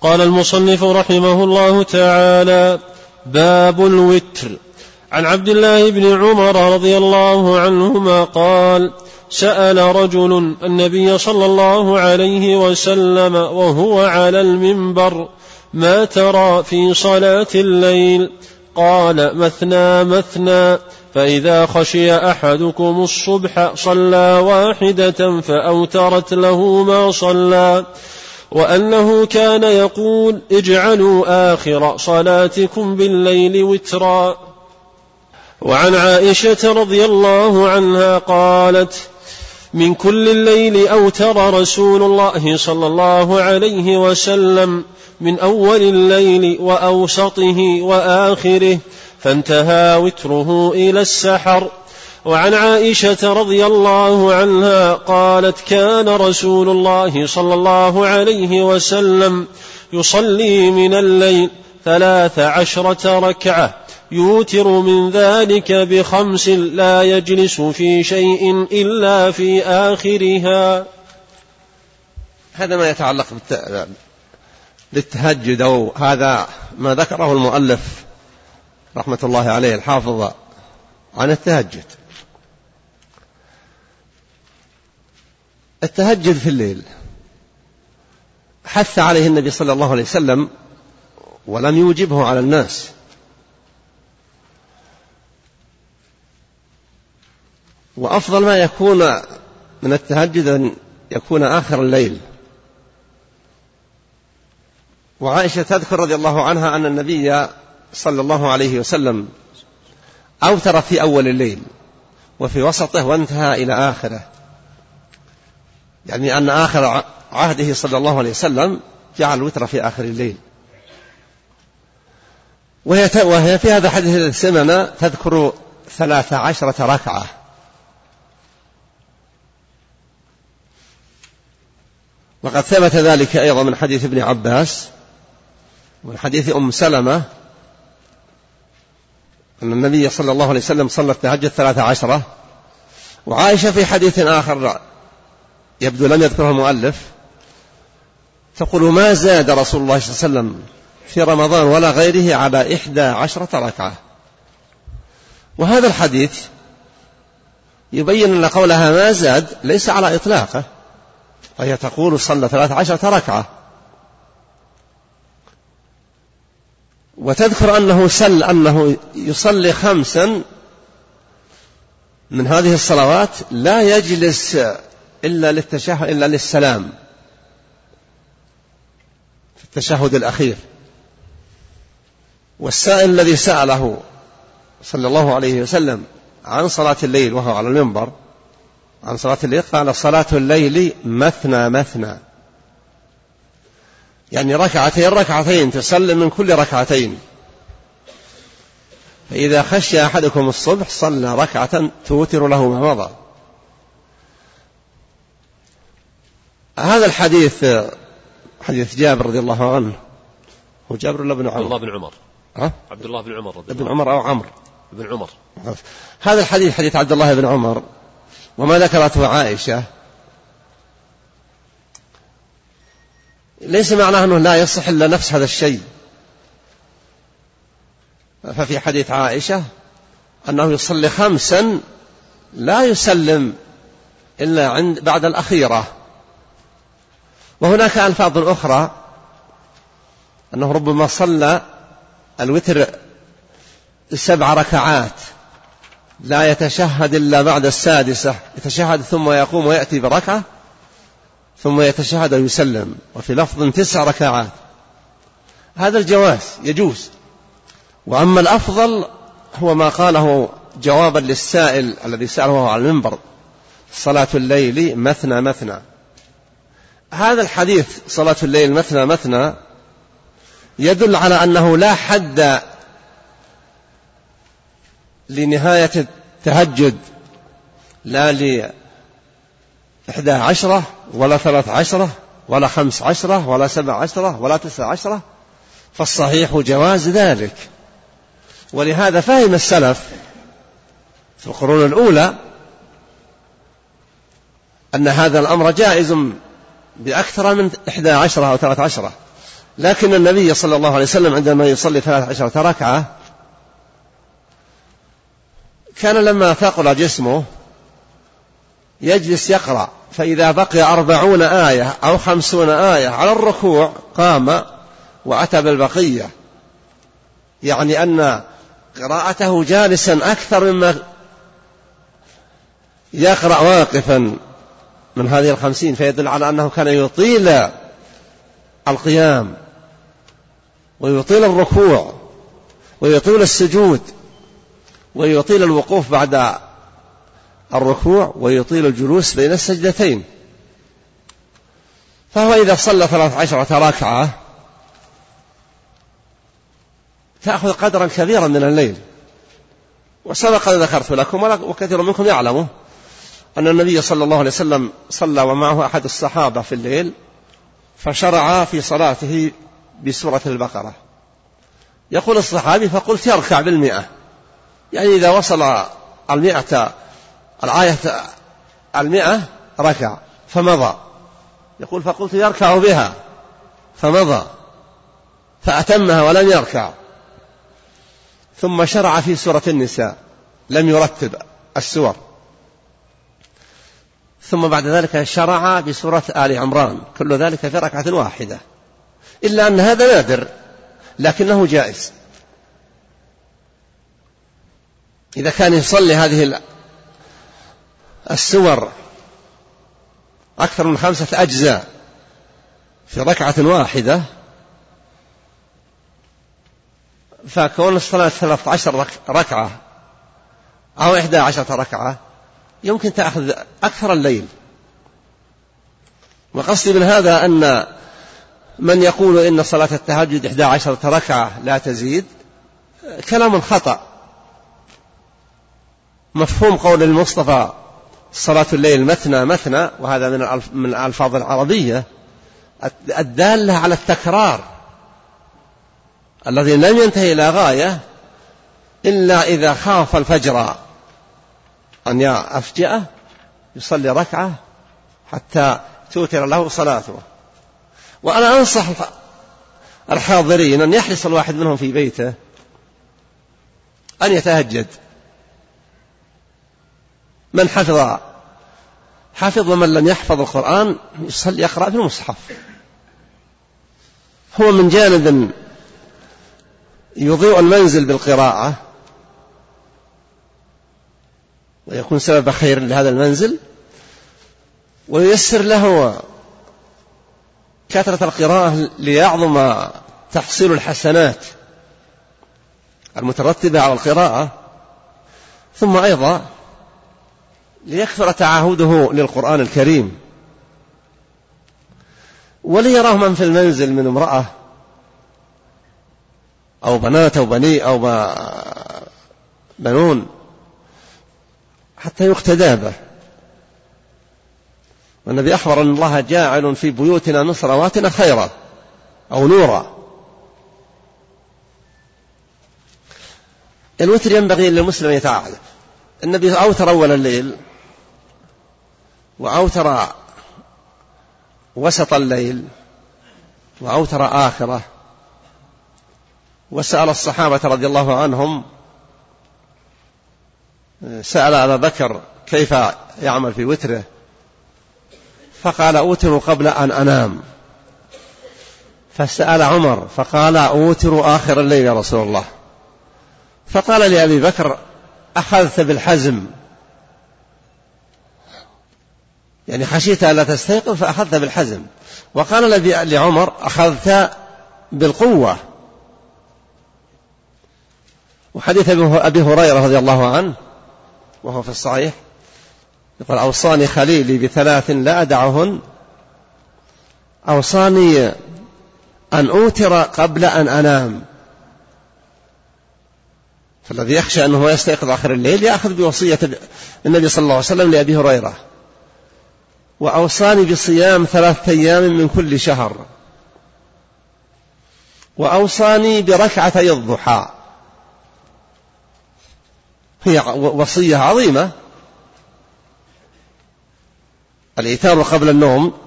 قال المصنف رحمه الله تعالى باب الوتر. عن عبد الله بن عمر رضي الله عنهما قال سأل رجل النبي صلى الله عليه وسلم وهو على المنبر ما ترى في صلاة الليل؟ قال مثنى مثنى. فإذا خشي أحدكم الصبح صلى واحدة فأوترت له ما صلى. وأنه كان يقول اجعلوا آخر صلاتكم بالليل وترا. وعن عائشة رضي الله عنها قالت من كل الليل أوتر رسول الله صلى الله عليه وسلم من أول الليل وأوسطه وآخره فانتهى وتره إلى السحر. وعن عائشة رضي الله عنها قالت كان رسول الله صلى الله عليه وسلم يصلي من الليل ثلاث عشرة ركعة يوتر من ذلك بخمس لا يجلس في شيء إلا في آخرها. هذا ما يتعلق بالتهجد أو هذا ما ذكره المؤلف رحمة الله عليه الحافظ عن التهجد. التهجد في الليل. حث عليه النبي صلى الله عليه وسلم ولم يوجبه على الناس. وأفضل ما يكون من التهجد أن يكون آخر الليل. وعائشة تذكر رضي الله عنها أن النبي صلى الله عليه وسلم أوتر في أول الليل وفي وسطه وانتهى إلى آخره. يعني أن آخر عهده صلى الله عليه وسلم جعل الوتر في آخر الليل. وهي, وهي في هذا الحديث السمنة تذكر ثلاث عشرة ركعة. وقد ثبت ذلك أيضا من حديث ابن عباس ومن حديث أم سلمة أن النبي صلى الله عليه وسلم صلى التهجد ثلاث عشرة. وعائشة في حديث آخر يبدو لم يذكره المؤلف تقول ما زاد رسول الله صلى الله عليه وسلم في رمضان ولا غيره على إحدى عشرة ركعة. وهذا الحديث يبين أن قولها ما زاد ليس على إطلاقه فهي تقول صلى ثلاث عشرة ركعة. وتذكر أنه سل أنه يصلي خمسا من هذه الصلوات لا يجلس إلا للتشهد إلا للسلام. في التشهد الأخير. والسائل الذي سأله صلى الله عليه وسلم عن صلاة الليل وهو على المنبر عن صلاة الليل قال صلاة الليل مثنى مثنى. يعني ركعتين ركعتين تسلم من كل ركعتين. فإذا خشي أحدكم الصبح صلى ركعة توتر له ما مضى. هذا الحديث حديث جابر رضي الله عنه. هو جابر ولا ابن عمر؟ عبد الله بن عمر. ها؟ عبد الله بن عمر رضي ابن عمر أو عمرو. ابن عمر. هذا الحديث حديث عبد الله بن عمر وما ذكرته عائشة. ليس معناه أنه لا يصح إلا نفس هذا الشيء. ففي حديث عائشة أنه يصلي خمسا لا يسلم إلا عند بعد الأخيرة. وهناك ألفاظ أخرى أنه ربما صلى الوتر سبع ركعات لا يتشهد إلا بعد السادسة يتشهد ثم يقوم ويأتي بركعة ثم يتشهد ويسلم وفي لفظ تسع ركعات. هذا الجواز يجوز. وأما الأفضل هو ما قاله جوابا للسائل الذي سأله على المنبر صلاة الليل مثنى مثنى. هذا الحديث صلاة الليل مثنى مثنى يدل على أنه لا حد لنهاية التهجد لا لإحدى عشرة ولا ثلاث عشرة ولا خمس عشرة ولا سبع عشرة ولا تسع عشرة فالصحيح جواز ذلك. ولهذا فهم السلف في القرون الأولى أن هذا الأمر جائز بأكثر من إحدى عشرة أو ثلاث عشرة. لكن النبي صلى الله عليه وسلم عندما يصلي ثلاث عشرة ركعة كان لما ثقل جسمه يجلس يقرأ فإذا بقي أربعون آية أو خمسون آية على الركوع قام وأتى بالبقية. يعني أن قراءته جالسا أكثر مما يقرأ واقفا. من هذه الخمسين فيدل على أنه كان يطيل القيام ويطيل الركوع ويطيل السجود ويطيل الوقوف بعد الركوع ويطيل الجلوس بين السجدتين. فهو إذا صلى ثلاث عشرة ركعة تأخذ قدرا كبيرا من الليل. وسبق ذكرت لكم وكثير منكم يعلمه. أن النبي صلى الله عليه وسلم صلى ومعه أحد الصحابة في الليل فشرع في صلاته بسورة البقرة. يقول الصحابي فقلت يركع بالمئة. يعني إذا وصل المئة الآية المئة ركع فمضى. يقول فقلت يركع بها فمضى. فأتمها ولم يركع. ثم شرع في سورة النساء لم يرتب السور. ثم بعد ذلك شرع بسورة آل عمران. كل ذلك في ركعة واحدة. إلا أن هذا نادر لكنه جائز. إذا كان يصلي هذه السور أكثر من خمسة أجزاء في ركعة واحدة فكون الصلاة ثلاثة عشر ركعة أو إحدى عشرة ركعة يمكن تأخذ أكثر الليل. وقصدي من هذا أن من يقول إن صلاة التهجد إحدى عشرة ركعة لا تزيد كلام خطأ. مفهوم قول المصطفى صلاة الليل مثنى مثنى وهذا من من الألفاظ العربية الدالة على التكرار. الذي لم ينتهي إلى غاية إلا إذا خاف الفجر. أن أفجأة يصلي ركعة حتى توتر له صلاته. وأنا أنصح الحاضرين أن يحرص الواحد منهم في بيته أن يتهجد. من حفظ حفظ ومن لم يحفظ القرآن يصلي يقرأ في المصحف. هو من جانب يضيء المنزل بالقراءة. ويكون سبب خير لهذا المنزل وييسر له كثرة القراءة ليعظم تحصيل الحسنات المترتبة على القراءة ثم أيضا ليكثر تعاهده للقرآن الكريم. وليراه من في المنزل من امرأة أو بنات أو بني أو بنون حتى يقتدى به. والنبي أخبر أن الله جاعل في بيوتنا من صلواتنا خيرا أو نورا. الوتر ينبغي للمسلم يتعاهد النبي أوتر أول الليل وأوتر وسط الليل وأوتر آخره. وسأل الصحابة رضي الله عنهم سأل أبا بكر كيف يعمل في وتره فقال أوتر قبل أن أنام. فسأل عمر فقال أوتر آخر الليل يا رسول الله. فقال لأبي بكر أخذت بالحزم. يعني خشيت ألا تستيقظ فأخذت بالحزم. وقال لعمر أخذت بالقوة. وحديث أبي هريرة رضي الله عنه وهو في الصحيح يقول أوصاني خليلي بثلاث لا أدعهن. أوصاني أن أوتر قبل أن أنام. فالذي يخشى أنه يستيقظ آخر الليل يأخذ بوصية النبي صلى الله عليه وسلم لأبي هريرة. وأوصاني بصيام ثلاثة أيام من كل شهر. وأوصاني بركعتي الضحى. هي وصية عظيمة. الإيتار قبل النوم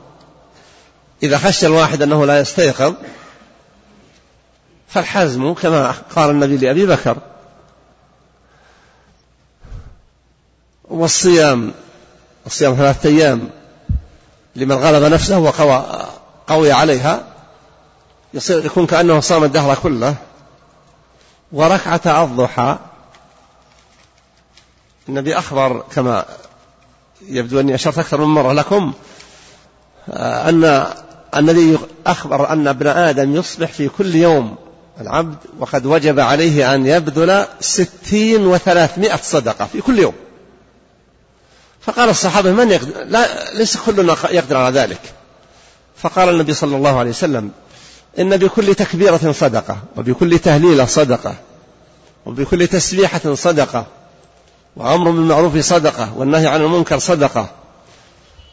إذا خشى الواحد أنه لا يستيقظ فالحزم كما قال النبي لأبي بكر. والصيام الصيام ثلاثة أيام لمن غلب نفسه وقوى قوي عليها يصير يكون كأنه صام الدهر كله. وركعة الضحى النبي أخبر كما يبدو أني أشرت أكثر من مرة لكم آه، أن النبي أخبر أن ابن آدم يصبح في كل يوم العبد وقد وجب عليه أن يبذل ستين وثلاثمائة صدقة في كل يوم. فقال الصحابة من يقدر لا ليس كلنا يقدر على ذلك. فقال النبي صلى الله عليه وسلم إن بكل تكبيرة صدقة وبكل تهليلة صدقة وبكل تسبيحة صدقة وأمر بالمعروف صدقة والنهي عن المنكر صدقة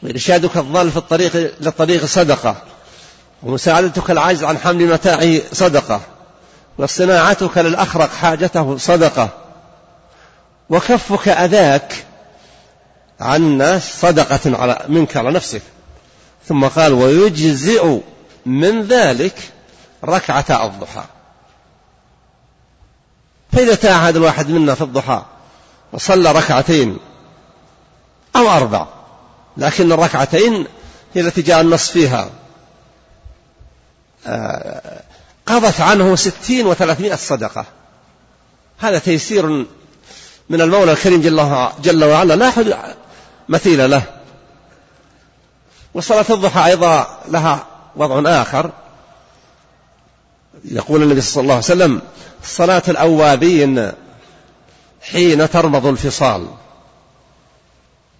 وإرشادك الضال في الطريق للطريق صدقة ومساعدتك العاجز عن حمل متاعه صدقة وصناعتك للأخرق حاجته صدقة وكفك أذاك عن الناس صدقة على منك على نفسك ثم قال ويجزئ من ذلك ركعة الضحى فإذا تعهد الواحد منا في الضحى وصلى ركعتين أو أربع لكن الركعتين هي التي جاء النص فيها. آه، قضت عنه ستين وثلاثمائة صدقة. هذا تيسير من المولى الكريم جل, وعلا لا مثيل له. وصلاة الضحى أيضا لها وضع آخر. يقول النبي صلى الله عليه وسلم صلاة الأوابين حين ترمض الفصال.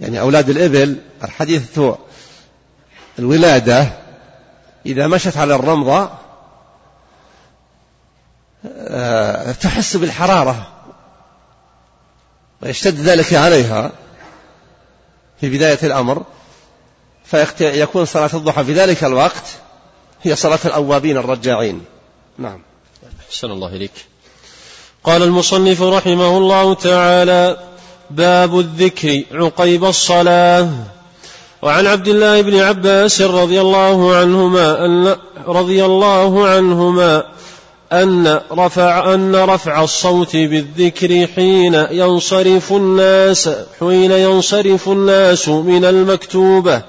يعني أولاد الإبل الحديث الولادة إذا مشت على الرمضة آه، تحس بالحرارة ويشتد ذلك عليها في بداية الأمر فيكون صلاة الضحى في ذلك الوقت هي صلاة الأوابين الرجاعين. نعم. أحسن الله إليك. قال المصنف رحمه الله تعالى باب الذكر عقيب الصلاة. وعن عبد الله بن عباس رضي الله عنهما أن رضي الله عنهما أن رفع أن رفع الصوت بالذكر حين ينصرف الناس حين ينصرف الناس من المكتوبة.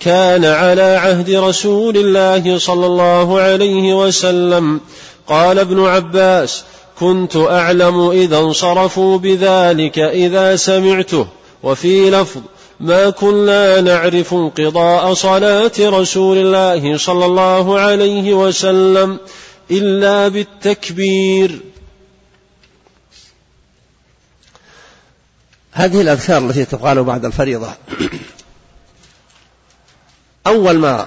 كان على عهد رسول الله صلى الله عليه وسلم. قال ابن عباس كنت أعلم إذا انصرفوا بذلك إذا سمعته. وفي لفظ ما كنا نعرف انقضاء صلاة رسول الله صلى الله عليه وسلم إلا بالتكبير. هذه الأذكار التي تقال بعد الفريضة. أول ما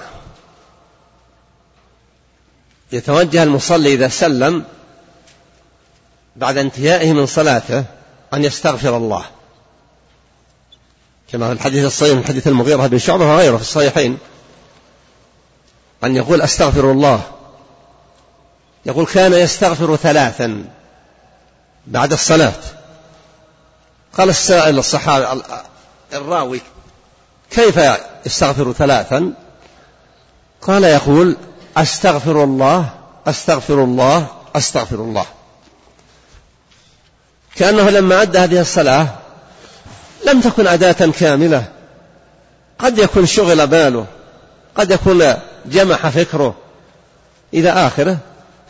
يتوجه المصلي إذا سلم بعد انتهائه من صلاته أن يستغفر الله. كما في الحديث الصحيح من حديث المغيرة بن شعبة وغيره في الصحيحين. أن يقول أستغفر الله. يقول كان يستغفر ثلاثا بعد الصلاة. قال السائل الصحابي الراوي كيف يستغفر ثلاثا؟ قال يقول أستغفر الله أستغفر الله أستغفر الله. كأنه لما أدى هذه الصلاة لم تكن أداة كاملة. قد يكون شغل باله قد يكون جمح فكره إلى آخره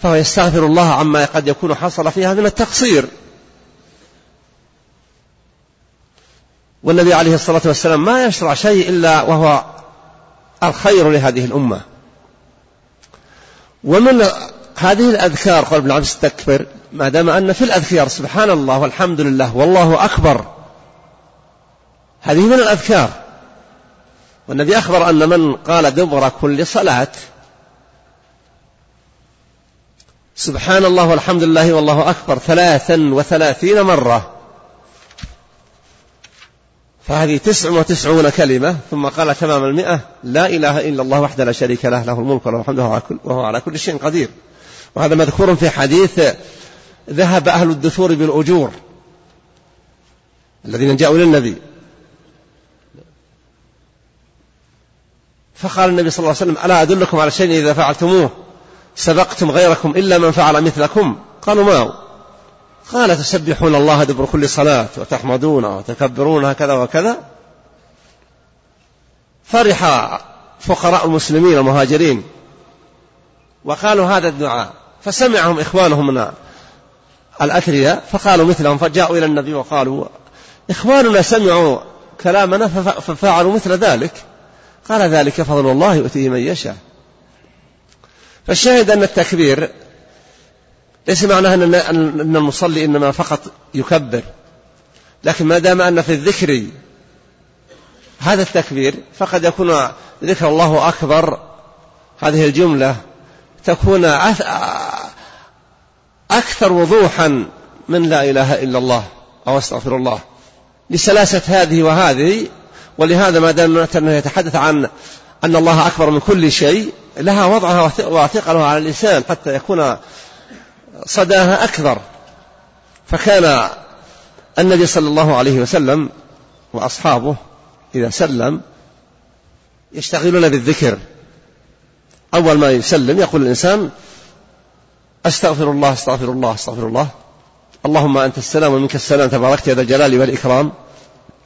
فهو يستغفر الله عما قد يكون حصل فيها من التقصير. والنبي عليه الصلاة والسلام ما يشرع شيء إلا وهو الخير لهذه الأمة. ومن هذه الأذكار قال ابن عبد استكبر ما دام أن في الأذكار سبحان الله والحمد لله والله أكبر. هذه من الأذكار. والنبي أخبر أن من قال دبر كل صلاة سبحان الله والحمد لله والله أكبر ثلاثا وثلاثين مرة. فهذه تسع وتسعون كلمة ثم قال تمام المئة لا إله إلا الله وحده لا شريك له له الملك وله الحمد وهو على كل شيء قدير. وهذا مذكور في حديث ذهب أهل الدثور بالأجور الذين جاءوا للنبي فقال النبي صلى الله عليه وسلم ألا أدلكم على شيء إذا فعلتموه؟ سبقتم غيركم إلا من فعل مثلكم. قالوا ما هو قال تسبحون الله دبر كل صلاة وتحمدونه وتكبرون هكذا وكذا. فرح فقراء المسلمين المهاجرين وقالوا هذا الدعاء. فسمعهم إخوانهم من الأثرياء فقالوا مثلهم فجاءوا إلى النبي وقالوا إخواننا سمعوا كلامنا ففعلوا مثل ذلك. قال ذلك فضل الله يؤتيه من يشاء. فالشاهد أن التكبير ليس معناه أن المصلي إنما فقط يكبر لكن ما دام أن في الذكر هذا التكبير فقد يكون ذكر الله أكبر. هذه الجملة تكون أكثر وضوحا من لا إله إلا الله أو أستغفر الله. لسلاسة هذه وهذه ولهذا ما دام أنه يتحدث عن أن الله أكبر من كل شيء لها وضعها وثقلها على اللسان حتى يكون صداها أكبر. فكان النبي صلى الله عليه وسلم وأصحابه إذا سلم يشتغلون بالذكر. أول ما يسلم يقول الإنسان أستغفر الله أستغفر الله أستغفر الله. اللهم أنت السلام ومنك السلام. تباركت يا ذا الجلال والإكرام.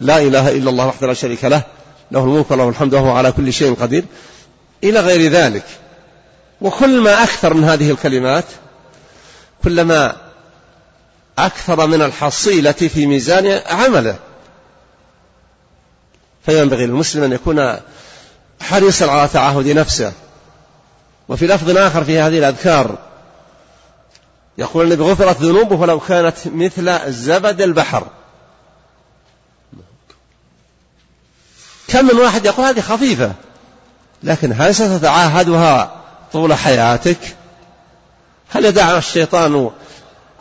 لا إله إلا الله وحده لا شريك له. له الملك وله الحمد وهو على كل شيء قدير. إلى غير ذلك. وكل ما أكثر من هذه الكلمات كلما أكثر من الحصيلة في ميزان عمله. فينبغي للمسلم أن يكون حريصا على تعهد نفسه. وفي لفظ آخر في هذه الأذكار يقول النبي غفرت ذنوبه ولو كانت مثل زبد البحر. كم من واحد يقول هذه خفيفة لكن هل ستتعاهدها طول حياتك؟ هل يدع الشيطان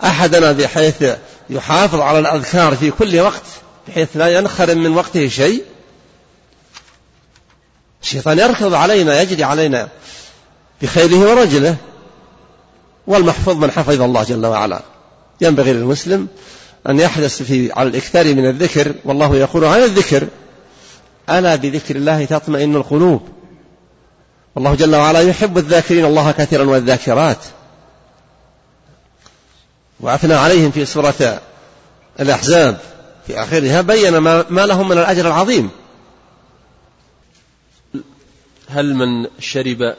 أحدنا بحيث يحافظ على الأذكار في كل وقت بحيث لا ينخرم من وقته شيء؟ الشيطان يركض علينا يجري علينا بخيله ورجله. والمحفوظ من حفظ الله جل وعلا. ينبغي للمسلم أن يحرص في على الإكثار من الذكر والله يقول عن الذكر ألا بذكر الله تطمئن القلوب؟ والله جل وعلا يحب الذاكرين الله كثيرا والذاكرات. وأثنى عليهم في سورة الأحزاب في آخرها بين ما لهم من الأجر العظيم. هل من شرب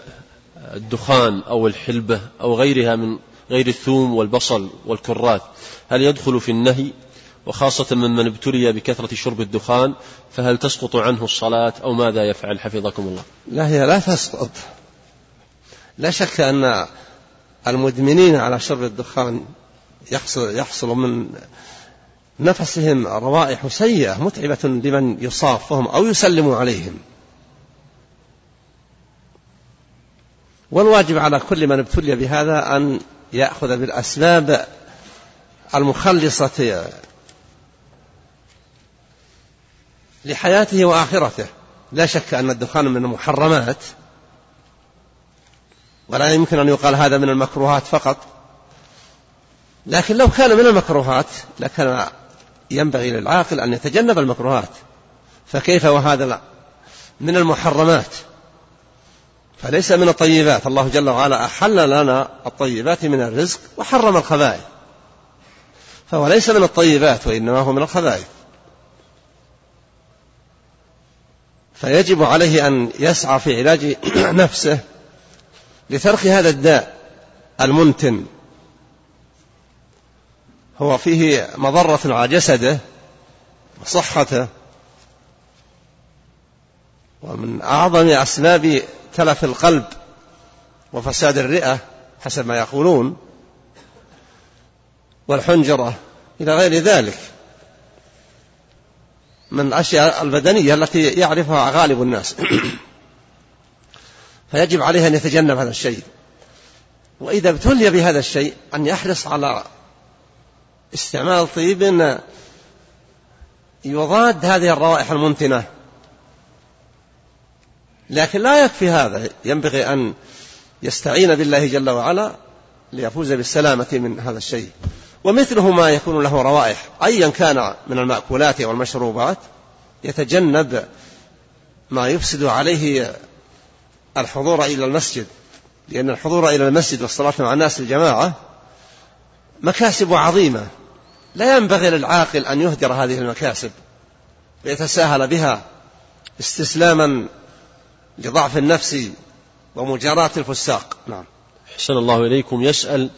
الدخان أو الحلبة أو غيرها من غير الثوم والبصل والكرات هل يدخل في النهي؟ وخاصة ممن ابتلي بكثرة شرب الدخان فهل تسقط عنه الصلاة أو ماذا يفعل؟ حفظكم الله. لا هي لا تسقط. لا شك أن المدمنين على شرب الدخان يحصل, يحصل من نفسهم روائح سيئة متعبة لمن يصافهم أو يسلم عليهم. والواجب على كل من ابتلي بهذا أن يأخذ بالأسباب المخلصة لحياته وآخرته. لا شك أن الدخان من المحرمات ولا يمكن أن يقال هذا من المكروهات فقط. لكن لو كان من المكروهات لكان ينبغي للعاقل أن يتجنب المكروهات. فكيف وهذا من المحرمات. فليس من الطيبات. الله جل وعلا أحل لنا الطيبات من الرزق وحرم الخبائث. فهو ليس من الطيبات وإنما هو من الخبائث. فيجب عليه أن يسعى في علاج نفسه لترك هذا الداء المنتن. هو فيه مضرة على جسده وصحته. ومن أعظم أسباب تلف القلب وفساد الرئة حسب ما يقولون والحنجرة إلى غير ذلك من الأشياء البدنية التي يعرفها غالب الناس. فيجب عليه أن يتجنب هذا الشيء. وإذا ابتلي بهذا الشيء أن يحرص على استعمال طيب يضاد هذه الروائح المنتنة. لكن لا يكفي هذا. ينبغي أن يستعين بالله جل وعلا ليفوز بالسلامة من هذا الشيء. ومثله ما يكون له روائح. أيا كان من المأكولات والمشروبات يتجنب ما يفسد عليه الحضور إلى المسجد. لأن الحضور إلى المسجد والصلاة مع الناس الجماعة مكاسب عظيمة. لا ينبغي للعاقل أن يهدر هذه المكاسب ويتساهل بها استسلاما لضعف النفس ومجاراة الفساق. نعم. حسن الله إليكم. يسأل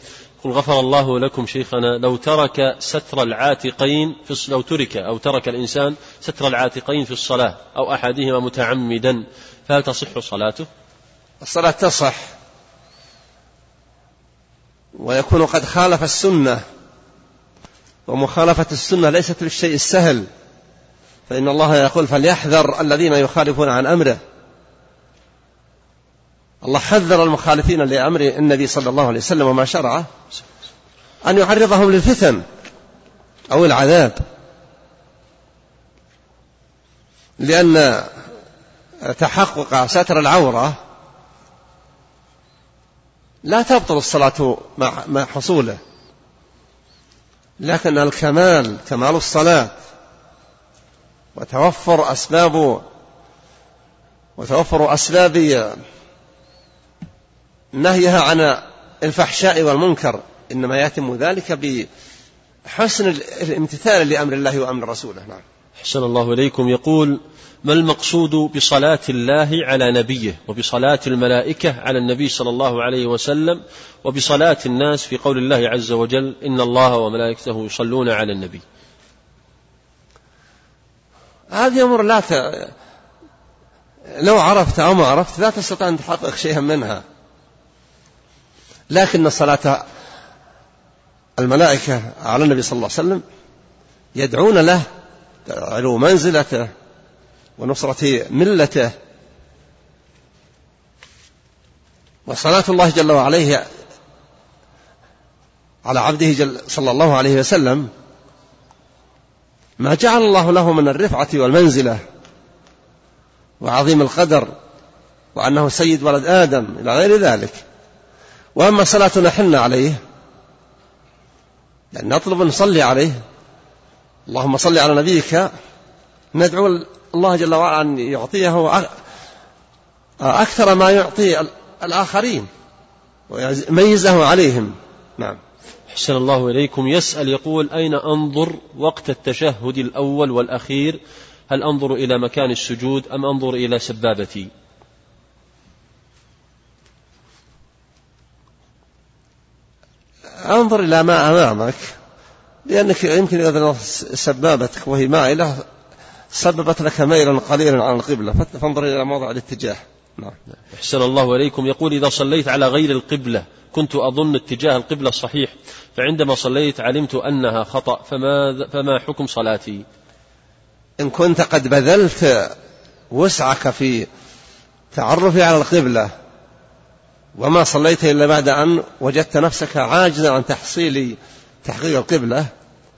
قل غفر الله لكم شيخنا لو ترك ستر العاتقين في لو ترك أو ترك الإنسان ستر العاتقين في الصلاة أو أحدهما متعمدا فهل تصح صلاته؟ الصلاة تصح ويكون قد خالف السنة ومخالفة السنة ليست بالشيء السهل فإن الله يقول فليحذر الذين يخالفون عن أمره. الله حذر المخالفين لأمر النبي صلى الله عليه وسلم وما شرعه أن يعرضهم للفتن أو العذاب. لأن تحقق ستر العورة لا تبطل الصلاة مع حصوله لكن الكمال كمال الصلاة وتوفر أسباب وتوفر أسباب نهيها عن الفحشاء والمنكر إنما يتم ذلك بحسن الامتثال لأمر الله وأمر رسوله. نعم. حسن الله إليكم. يقول ما المقصود بصلاة الله على نبيه وبصلاة الملائكة على النبي صلى الله عليه وسلم وبصلاة الناس في قول الله عز وجل إن الله وملائكته يصلون على النبي؟ هذه أمور لا لو عرفت أو ما عرفت لا تستطيع أن تحقق شيئا منها. لكن صلاة الملائكة على النبي صلى الله عليه وسلم يدعون له علو منزلته ونصرة ملته. وصلاة الله جل وعلا على عبده جل صلى الله عليه وسلم ما جعل الله له من الرفعة والمنزلة وعظيم القدر وأنه سيد ولد آدم إلى غير ذلك. وأما صلاتنا حنا عليه يعني نطلب أن نصلي عليه. اللهم صل على نبيك. ندعو الله جل وعلا أن يعطيه أكثر ما يعطي الآخرين ويميزه عليهم. نعم. أحسن الله إليكم. يسأل يقول أين أنظر وقت التشهد الأول والأخير؟ هل أنظر إلى مكان السجود أم أنظر إلى سبابتي؟ انظر إلى ما أمامك لأنك يمكن إذا سبابتك وهي مائلة سببت لك ميلا قليلا عن القبلة. فانظر إلى موضع الاتجاه. نعم. أحسن الله إليكم. يقول إذا صليت على غير القبلة كنت أظن اتجاه القبلة صحيح فعندما صليت علمت أنها خطأ فما, فما حكم صلاتي؟ إن كنت قد بذلت وسعك في تعرف على القبلة وما صليت إلا بعد أن وجدت نفسك عاجزا عن تحصيل تحقيق القبلة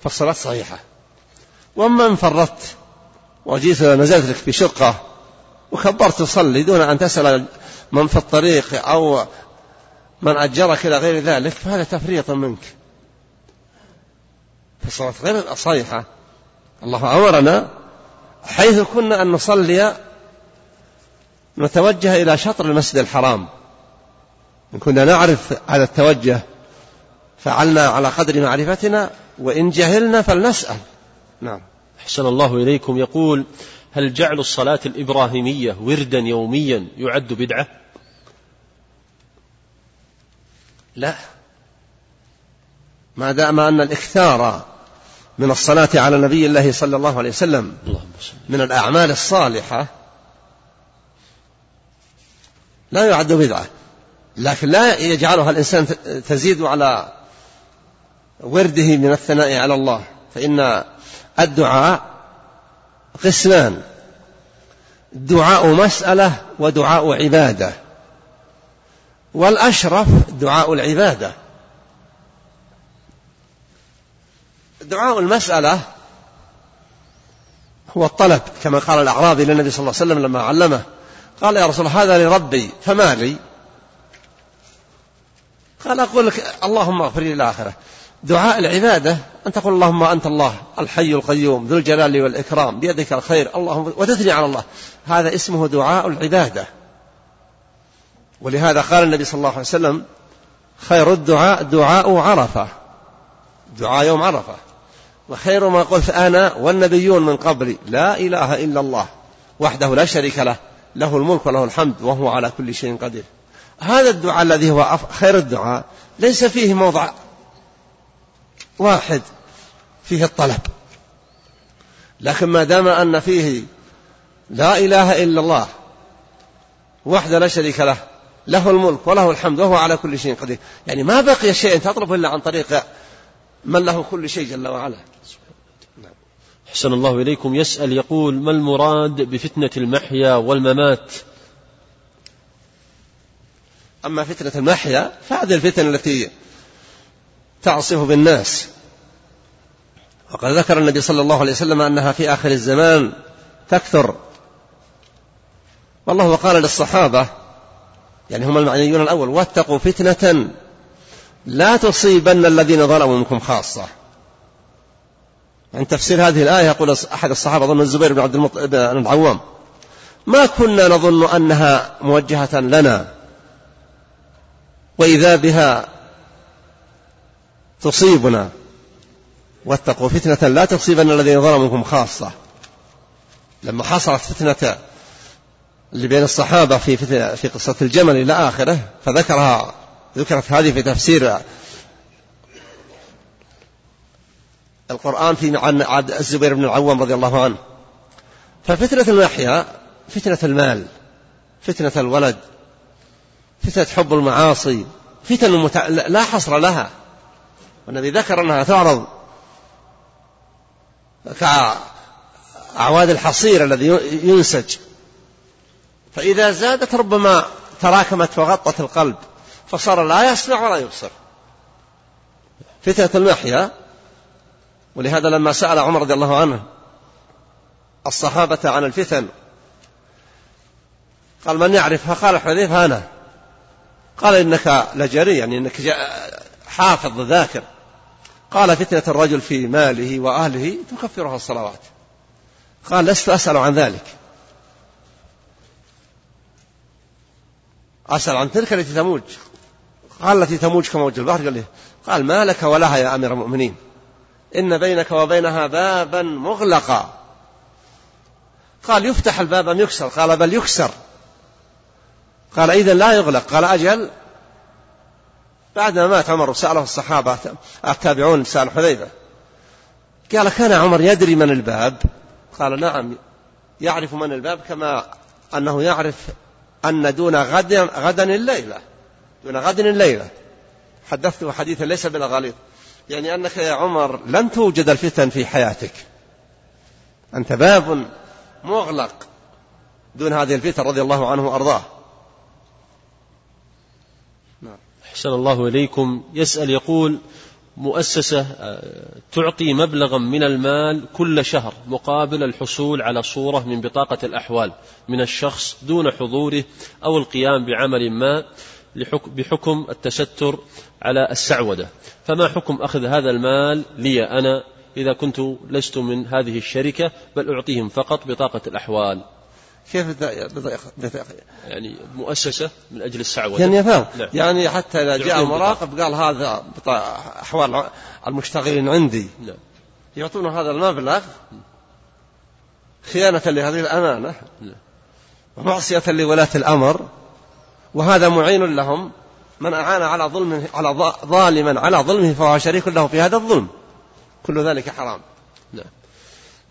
فالصلاة صحيحة. وأما إن فرطت وجيت نزلت لك في شقة وكبرت تصلي دون أن تسأل من في الطريق أو من أجرك إلى غير ذلك فهذا تفريط منك. فالصلاة غير صحيحة. الله أمرنا حيث كنا أن نصلي نتوجه إلى شطر المسجد الحرام. إن كنا نعرف هذا التوجه فعلنا على قدر معرفتنا وإن جهلنا فلنسأل. نعم. أحسن الله إليكم. يقول هل جعل الصلاة الإبراهيمية وردا يوميا يعد بدعة؟ لا. ما دام أن الإكثار من الصلاة على نبي الله صلى الله عليه وسلم من الأعمال الصالحة لا يعد بدعة. لكن لا يجعلها الإنسان تزيد على ورده من الثناء على الله. فإن الدعاء قسمان. دعاء مسألة ودعاء عبادة. والأشرف دعاء العبادة. دعاء المسألة هو الطلب كما قال الأعرابي للنبي صلى الله عليه وسلم لما علمه. قال يا رسول هذا لربي فما لي؟ قال أقول لك اللهم اغفر لي الآخرة دعاء العبادة أن تقول اللهم أنت الله الحي القيوم ذو الجلال والإكرام بيدك الخير اللهم وتثني على الله. هذا اسمه دعاء العبادة. ولهذا قال النبي صلى الله عليه وسلم خير الدعاء دعاء عرفة. دعاء يوم عرفة. وخير ما قلت أنا والنبيون من قبلي لا إله إلا الله وحده لا شريك له له الملك وله الحمد وهو على كل شيء قدير. هذا الدعاء الذي هو خير الدعاء ليس فيه موضع واحد فيه الطلب. لكن ما دام أن فيه لا إله إلا الله وحده لا شريك له له الملك وله الحمد وهو على كل شيء قدير. يعني ما بقي شيء تطلب إلا عن طريق من له كل شيء جل وعلا. أحسن الله إليكم. يسأل يقول ما المراد بفتنة المحيا والممات؟ أما فتنة المحيا فهذه الفتن التي تعصف بالناس. وقد ذكر النبي صلى الله عليه وسلم أنها في آخر الزمان تكثر. والله قال للصحابة يعني هم المعنيون الأول واتقوا فتنة لا تصيبن الذين ظلموا منكم خاصة. عن تفسير هذه الآية يقول أحد الصحابة ظن الزبير بن عبد بن العوام ما كنا نظن أنها موجهة لنا. وإذا بها تصيبنا واتقوا فتنة لا تصيبن الذين ظلموا منكم خاصة. لما حصلت فتنة اللي بين الصحابة في في قصة الجمل إلى آخره فذكرها ذكرت هذه في تفسير القرآن في عن الزبير بن العوام رضي الله عنه. ففتنة المحيا فتنة المال فتنة الولد فتنة حب المعاصي فتن متع... لا حصر لها. والنبي ذكر أنها تعرض كأعواد الحصير الذي ينسج. فإذا زادت ربما تراكمت وغطت القلب فصار لا يسمع ولا يبصر. فتنة المحيا ولهذا لما سأل عمر رضي الله عنه الصحابة عن الفتن قال من يعرفها؟ قال حذيفة أنا قال إنك لجري يعني إنك حافظ ذاكر. قال فتنة الرجل في ماله وأهله تكفرها الصلوات. قال لست أسأل عن ذلك. أسأل عن تلك التي تموج. قال التي تموج كموج البحر قال لي قال ما لك ولها يا أمير المؤمنين؟ إن بينك وبينها بابا مغلقا. قال يفتح الباب أم يكسر؟ قال بل يكسر. قال إذا لا يغلق. قال أجل. بعدما مات عمر سأله الصحابة التابعون سأل حذيفة. قال كان عمر يدري من الباب؟ قال نعم يعرف من الباب كما أنه يعرف أن دون غد غدا الليلة. دون غد الليلة. حدثته حديثا ليس بالغليظ. يعني أنك يا عمر لن توجد الفتن في حياتك. أنت باب مغلق دون هذه الفتن رضي الله عنه وأرضاه. أحسن الله إليكم. يسأل يقول مؤسسة آه، تعطي مبلغا من المال كل شهر مقابل الحصول على صورة من بطاقة الأحوال من الشخص دون حضوره أو القيام بعمل ما بحكم التستر على السعودة. فما حكم أخذ هذا المال لي أنا إذا كنت لست من هذه الشركة؟ بل أعطيهم فقط بطاقة الأحوال. كيف يعني مؤسسة من أجل السعودة. يعني نعم. يعني حتى إذا جاء مراقب قال هذا أحوال المشتغلين عندي. نعم. يعطون هذا المبلغ خيانة لهذه الأمانة نعم. ومعصية لولاة الأمر وهذا معين لهم. من أعان على ظلم على ظالما على ظلمه فهو شريك له في هذا الظلم. كل ذلك حرام. نعم.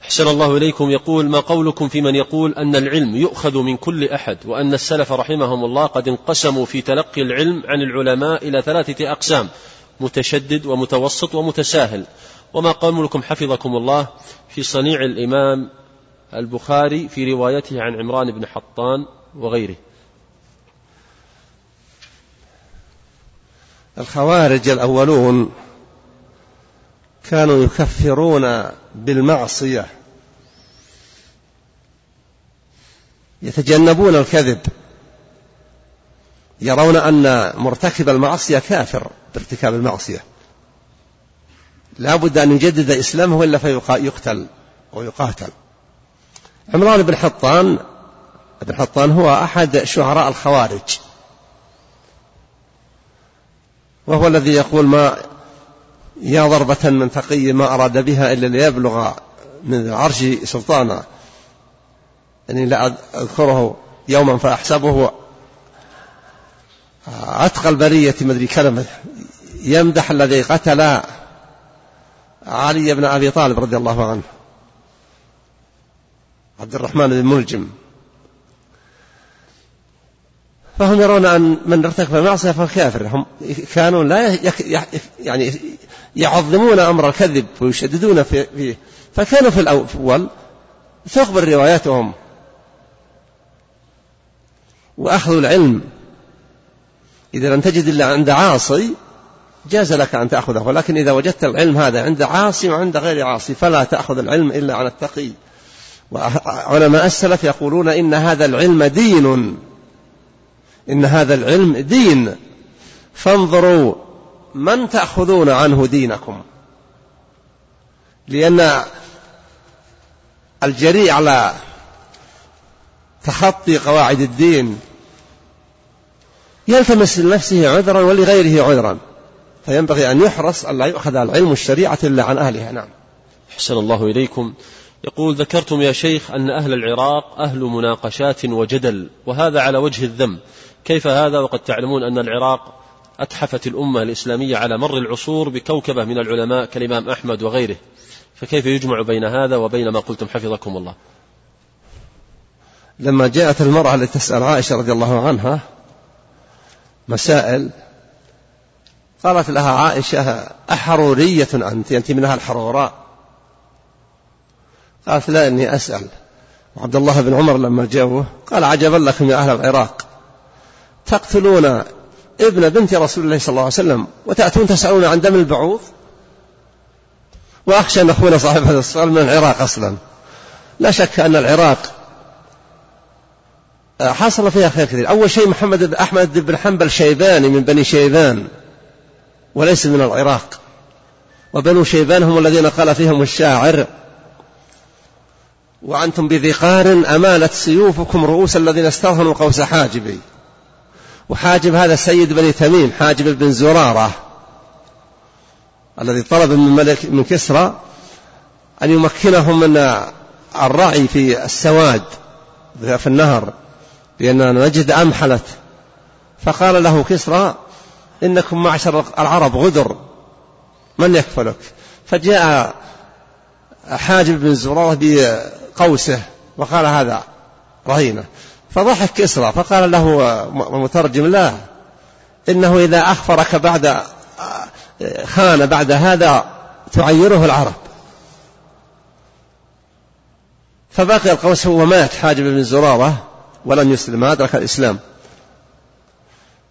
أحسن الله إليكم. يقول ما قولكم في من يقول أن العلم يؤخذ من كل أحد وأن السلف رحمهم الله قد انقسموا في تلقي العلم عن العلماء إلى ثلاثة أقسام متشدد ومتوسط ومتساهل. وما قولكم حفظكم الله في صنيع الإمام البخاري في روايته عن عمران بن حطان وغيره. الخوارج الأولون كانوا يكفرون بالمعصية. يتجنبون الكذب. يرون أن مرتكب المعصية كافر بارتكاب المعصية. لا بد أن يجدد إسلامه وإلا فيقتل ويقاتل. عمران بن حطان بن حطان هو أحد شعراء الخوارج. وهو الذي يقول ما يا ضربة من تقي ما أراد بها إلا ليبلغ من العرش سلطانا. يعني لا أذكره يوما فأحسبه أتقى البرية مدري كلمة. يمدح الذي قتل علي بن أبي طالب رضي الله عنه. عبد الرحمن بن ملجم. فهم يرون أن من ارتكب المعصية فهو كافر. هم كانوا لا يعني يعظمون أمر الكذب ويشددون فيه. فكانوا في الأول تخبر رواياتهم وأخذوا العلم. إذا لم تجد إلا عند عاصي جاز لك أن تأخذه. ولكن إذا وجدت العلم هذا عند عاصي وعند غير عاصي فلا تأخذ العلم إلا عن التقي. وعلماء السلف يقولون إن هذا العلم دين. إن هذا العلم دين. فانظروا من تأخذون عنه دينكم؟ لأن الجريء على تخطي قواعد الدين يلتمس لنفسه عذرا ولغيره عذرا. فينبغي أن يحرص أن لا يؤخذ العلم الشريعة إلا عن أهلها. نعم. أحسن الله إليكم. يقول ذكرتم يا شيخ أن أهل العراق أهل مناقشات وجدل وهذا على وجه الذم. كيف هذا؟ وقد تعلمون أن العراق أتحفت الأمة الإسلامية على مر العصور بكوكبة من العلماء كالإمام أحمد وغيره. فكيف يجمع بين هذا وبين ما قلتم؟ حفظكم الله. لما جاءت المرأة لتسأل عائشة رضي الله عنها مسائل قالت لها عائشة أحرورية أنت؟ أنت من أهل الحروراء قالت لا إني أسأل. وعبد الله بن عمر لما جاءوه قال عجبا لكم يا أهل العراق. تقتلون ابن بنت رسول الله صلى الله عليه وسلم وتأتون تسألون عن دم البعوض. وأخشى أن أخونا صاحب هذا السؤال من العراق أصلا. لا شك أن العراق حصل فيها خير كثير. أول شيء محمد أحمد بن حنبل شيباني من بني شيبان وليس من العراق. وبنو شيبان هم الذين قال فيهم الشاعر وأنتم بذقار أمانت سيوفكم رؤوس الذين استرهنوا قوس حاجبي. وحاجب هذا سيد بني تميم حاجب بن زرارة الذي طلب من ملك من كسرى أن يمكنهم من الرعي في السواد في النهر لأننا نجد أمحلت فقال له كسرى إنكم معشر العرب غدر من يكفلك؟ فجاء حاجب بن زرارة بقوسه وقال هذا رهينة. فضحك كسرى فقال له مترجم لا إنه إذا أخفرك بعد خان بعد هذا تعيره العرب. فبقي القوس هو مات حاجب بن زرارة ولم يسلم أدرك الإسلام.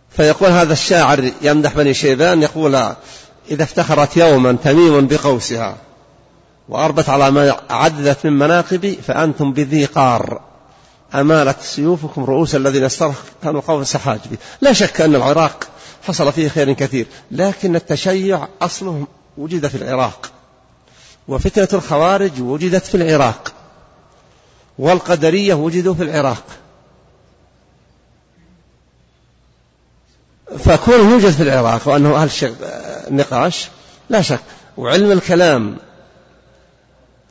فيقول هذا الشاعر يمدح بني شيبان يقول إذا افتخرت يوما تميم بقوسها وأربت على ما عددت من مناقب فأنتم بذي قار. أمالت سيوفكم رؤوس الذين استرخنوا قوس حاجبي لا شك أن العراق حصل فيه خير كثير لكن التشيع أصله وجد في العراق وفتنة الخوارج وجدت في العراق والقدرية وجدوا في العراق. فكونه يوجد في العراق وأنه أهل النقاش لا شك وعلم الكلام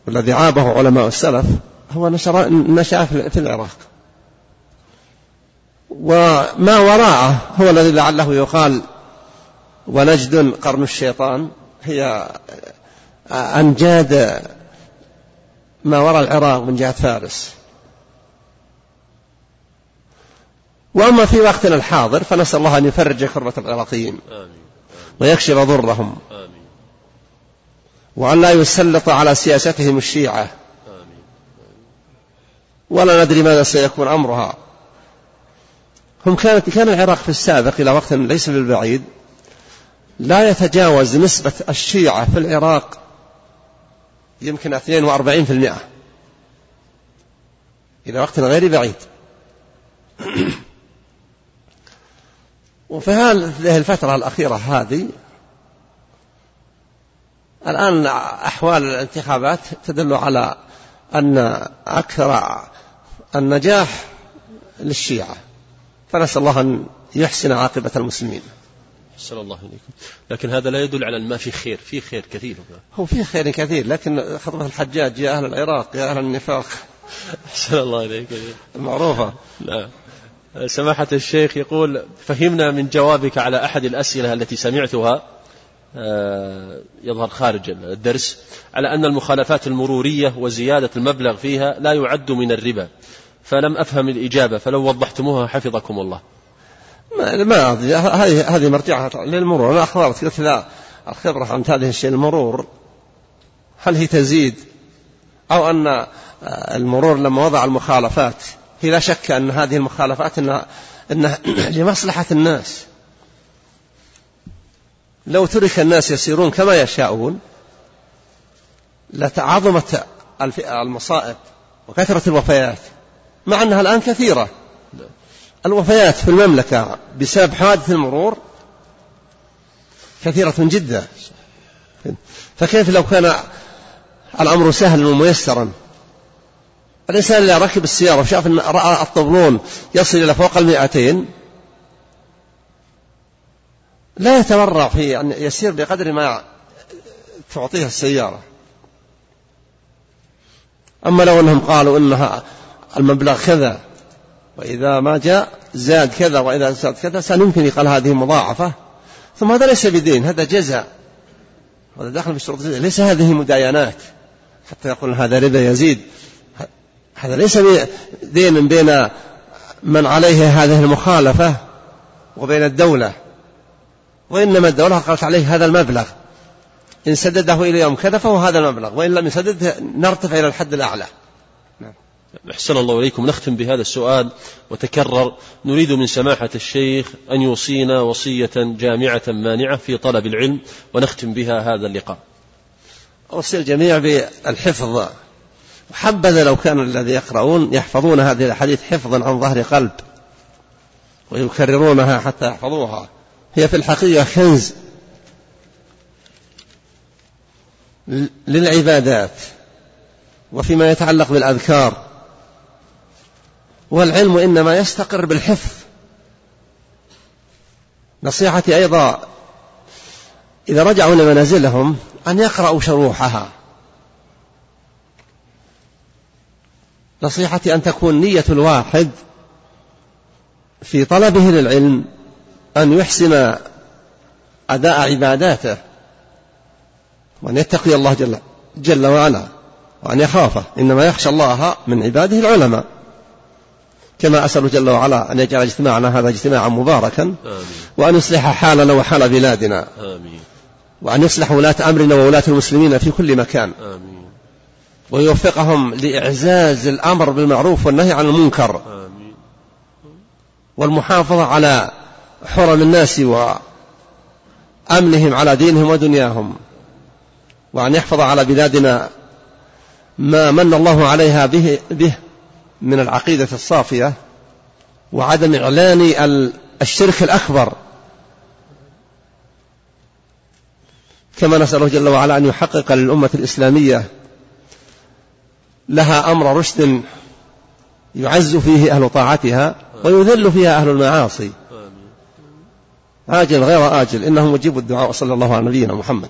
والذي عابه علماء السلف هو نشر نشأ في العراق. وما وراءه هو الذي لعله يقال ونجد قرن الشيطان. هي أنجاد ما وراء العراق من جهة فارس. وأما في وقتنا الحاضر فنسأل الله أن يفرج كربة العراقيين ويكشف ضرهم. وأن لا يسلط على سياستهم الشيعة. ولا ندري ماذا سيكون أمرها. هم كانت كان العراق في السابق إلى وقت ليس بالبعيد لا يتجاوز نسبة الشيعة في العراق يمكن 42% إلى وقت غير بعيد. وفي هذه الفترة الأخيرة هذه الآن أحوال الانتخابات تدل على أن أكثر النجاح للشيعة. فنسأل الله أن يحسن عاقبة المسلمين. أحسن الله إليكم. لكن هذا لا يدل على ما في خير. في خير كثير. هو في خير كثير لكن خطبة الحجاج يا أهل العراق يا أهل النفاق. أحسن الله إليك. معروفة. نعم. سماحة الشيخ يقول فهمنا من جوابك على أحد الأسئلة التي سمعتها يظهر خارج الدرس على أن المخالفات المرورية وزيادة المبلغ فيها لا يعد من الربا. فلم أفهم الإجابة فلو وضحتموها حفظكم الله. ما ما هذه هذه مرجعها للمرور. أنا أخبرت؟ قلت لا الخبرة عن هذه الشيء المرور. هل هي تزيد؟ أو أن المرور لما وضع المخالفات هي لا شك أن هذه المخالفات أنها, إنها لمصلحة الناس. لو ترك الناس يسيرون كما يشاءون لتعظمت المصائب وكثرة الوفيات. مع أنها الآن كثيرة. الوفيات في المملكة بسبب حادث المرور كثيرة جدا. فكيف لو كان الأمر سهلا وميسرا؟ الإنسان اللي ركب السيارة وشاف أن رأى الطبلون يصل إلى فوق المئتين لا يتورع في أن يسير بقدر ما تعطيه السيارة. أما لو أنهم قالوا إنها المبلغ كذا وإذا ما جاء زاد كذا وإذا زاد كذا سنمكن يقال هذه مضاعفة. ثم هذا ليس بدين هذا جزاء. هذا داخل في شروط ليس هذه مداينات. حتى يقول هذا ربا يزيد. هذا ليس دين بين من عليه هذه المخالفة وبين الدولة. وإنما الدولة قالت عليه هذا المبلغ. إن سدده إلى يوم كذا فهو هذا المبلغ وإن لم يسدده نرتفع إلى الحد الأعلى. نعم. أحسن الله إليكم. نختم بهذا السؤال وتكرر. نريد من سماحة الشيخ أن يوصينا وصية جامعة مانعة في طلب العلم ونختم بها هذا اللقاء. أوصي الجميع بالحفظ. حبذا لو كان الذي يقرؤون يحفظون هذه الأحاديث حفظا عن ظهر قلب ويكررونها حتى يحفظوها. هي في الحقيقة كنز للعبادات وفيما يتعلق بالأذكار. والعلم إنما يستقر بالحفظ. نصيحتي أيضا إذا رجعوا لمنازلهم أن يقرأوا شروحها. نصيحتي أن تكون نية الواحد في طلبه للعلم. أن يحسن أداء عباداته وأن يتقي الله جل, جل وعلا وأن يخافه إنما يخشى الله من عباده العلماء كما أسأل جل وعلا أن يجعل اجتماعنا هذا اجتماعا مباركا آمين. وأن يصلح حالنا وحال بلادنا آمين. وأن يصلح ولاة أمرنا وولاة المسلمين في كل مكان آمين. ويوفقهم لإعزاز الأمر بالمعروف والنهي عن المنكر آمين. والمحافظة على حرم الناس وأمنهم على دينهم ودنياهم وأن يحفظ على بلادنا ما من الله عليها به, به من العقيدة الصافية وعدم إعلان الشرك الأكبر. كما نسأله جل وعلا أن يحقق للأمة الإسلامية لها أمر رشد يعز فيه أهل طاعتها ويذل فيها أهل المعاصي. عاجل غير آجل. إنه مجيب الدعاء وصلى الله على نبينا محمد.